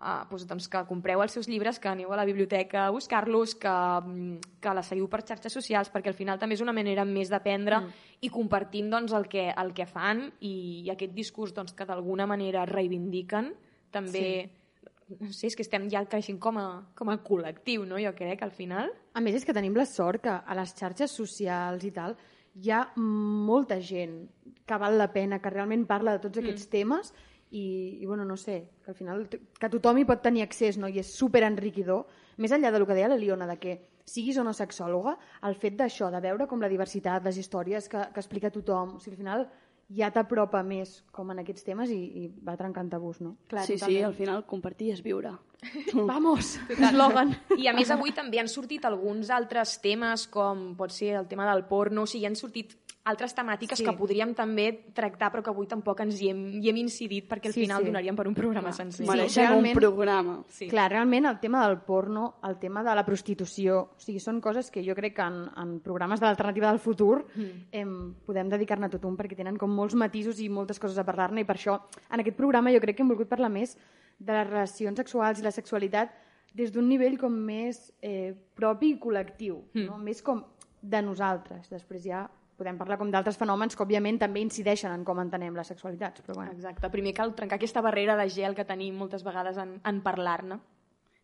a, doncs, doncs, que compreu els seus llibres, que aneu a la biblioteca a buscar-los, que, mm, que la seguiu per xarxes socials, perquè al final també és una manera més d'aprendre mm. i compartint doncs, el, que, el que fan i, i aquest discurs doncs, que d'alguna manera reivindiquen també... Sí. No sé, és que estem ja creixent com a, com a col·lectiu, no? Jo crec, al final. A més, és que tenim la sort que a les xarxes socials i tal hi ha molta gent que val la pena, que realment parla de tots aquests temes i, i bueno, no sé, que al final que tothom hi pot tenir accés no? i és super enriquidor, més enllà de lo que deia la Liona, de que siguis o no sexòloga, el fet d'això, de veure com la diversitat, les històries que, que explica tothom, o sigui, al final ja t'apropa més com en aquests temes i, i va trencant tabús, no? Clar, sí, sí, al final compartir és viure. Vamos, eslògan. I a més avui també han sortit alguns altres temes com pot ser el tema del porno, o sigui, han sortit altres temàtiques Sí. sí. que podríem també tractar però que avui tampoc ens hi hem, hi hem incidit perquè al Sí, final sí. donaríem per un programa sencer. Mereixem realment- un programa. Sí. Clar, realment el tema del porno, el tema de la prostitució, o sigui, són coses que jo crec que en, en programes de l'alternativa del futur mm. em, podem dedicar-ne tot un perquè tenen com molts matisos i moltes coses a parlar-ne i per això en aquest programa jo crec que hem volgut parlar més de les relacions sexuals i la sexualitat des d'un nivell com més eh, propi i col·lectiu, mm. no? més com de nosaltres. Després ja podem parlar com d'altres fenòmens que òbviament també incideixen en com entenem les sexualitats, però bueno. Exacte. Primer cal trencar aquesta barrera de gel que tenim moltes vegades en, en parlar-ne.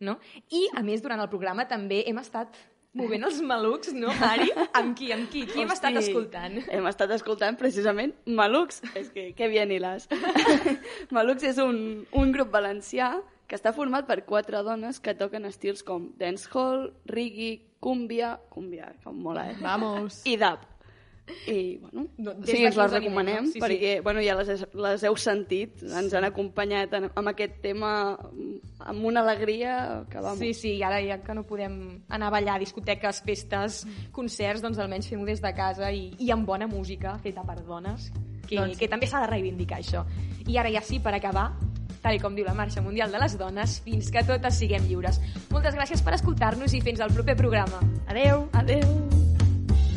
No? I, a més, durant el programa també hem estat movent els malucs, no, Ari? Amb qui, amb qui? Qui hem estat Hosti, escoltant? Hem estat escoltant precisament Malux. És que, que bien hilas. Malux és un, un grup valencià que està format per quatre dones que toquen estils com dancehall, reggae, cumbia, cumbia, com mola, eh? Vamos! I dap. I, bueno, No, des sí, ens les recomanem, no? Sí, sí. perquè, bueno, ja les, les heu sentit, ens han acompanyat en, amb aquest tema amb una alegria que, vamos, Sí, sí, i ara ja que no podem anar a ballar a discoteques, festes, concerts, doncs almenys fem-ho des de casa i, i amb bona música feta per dones, que, Doncs sí. que també s'ha de reivindicar això. I ara ja sí, per acabar, tal com diu la Marxa Mundial de les Dones, fins que totes siguem lliures. Moltes gràcies per escoltar-nos i fins al proper programa. Adeu! Adeu!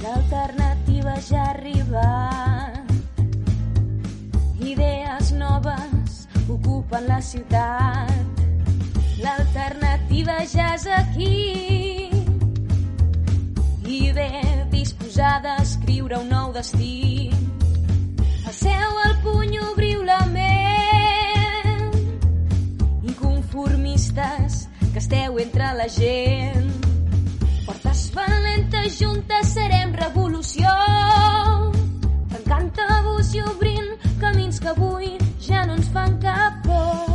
L'alternativa ja ha arribat. Idees noves ocupen la ciutat. L'alternativa ja és aquí. I bé disposada a escriure un nou destí. Passeu el puny, obriu la ment. Inconformistes que esteu entre la gent valentes juntes serem revolució. Tancant tabús i obrint camins que avui ja no ens fan cap por.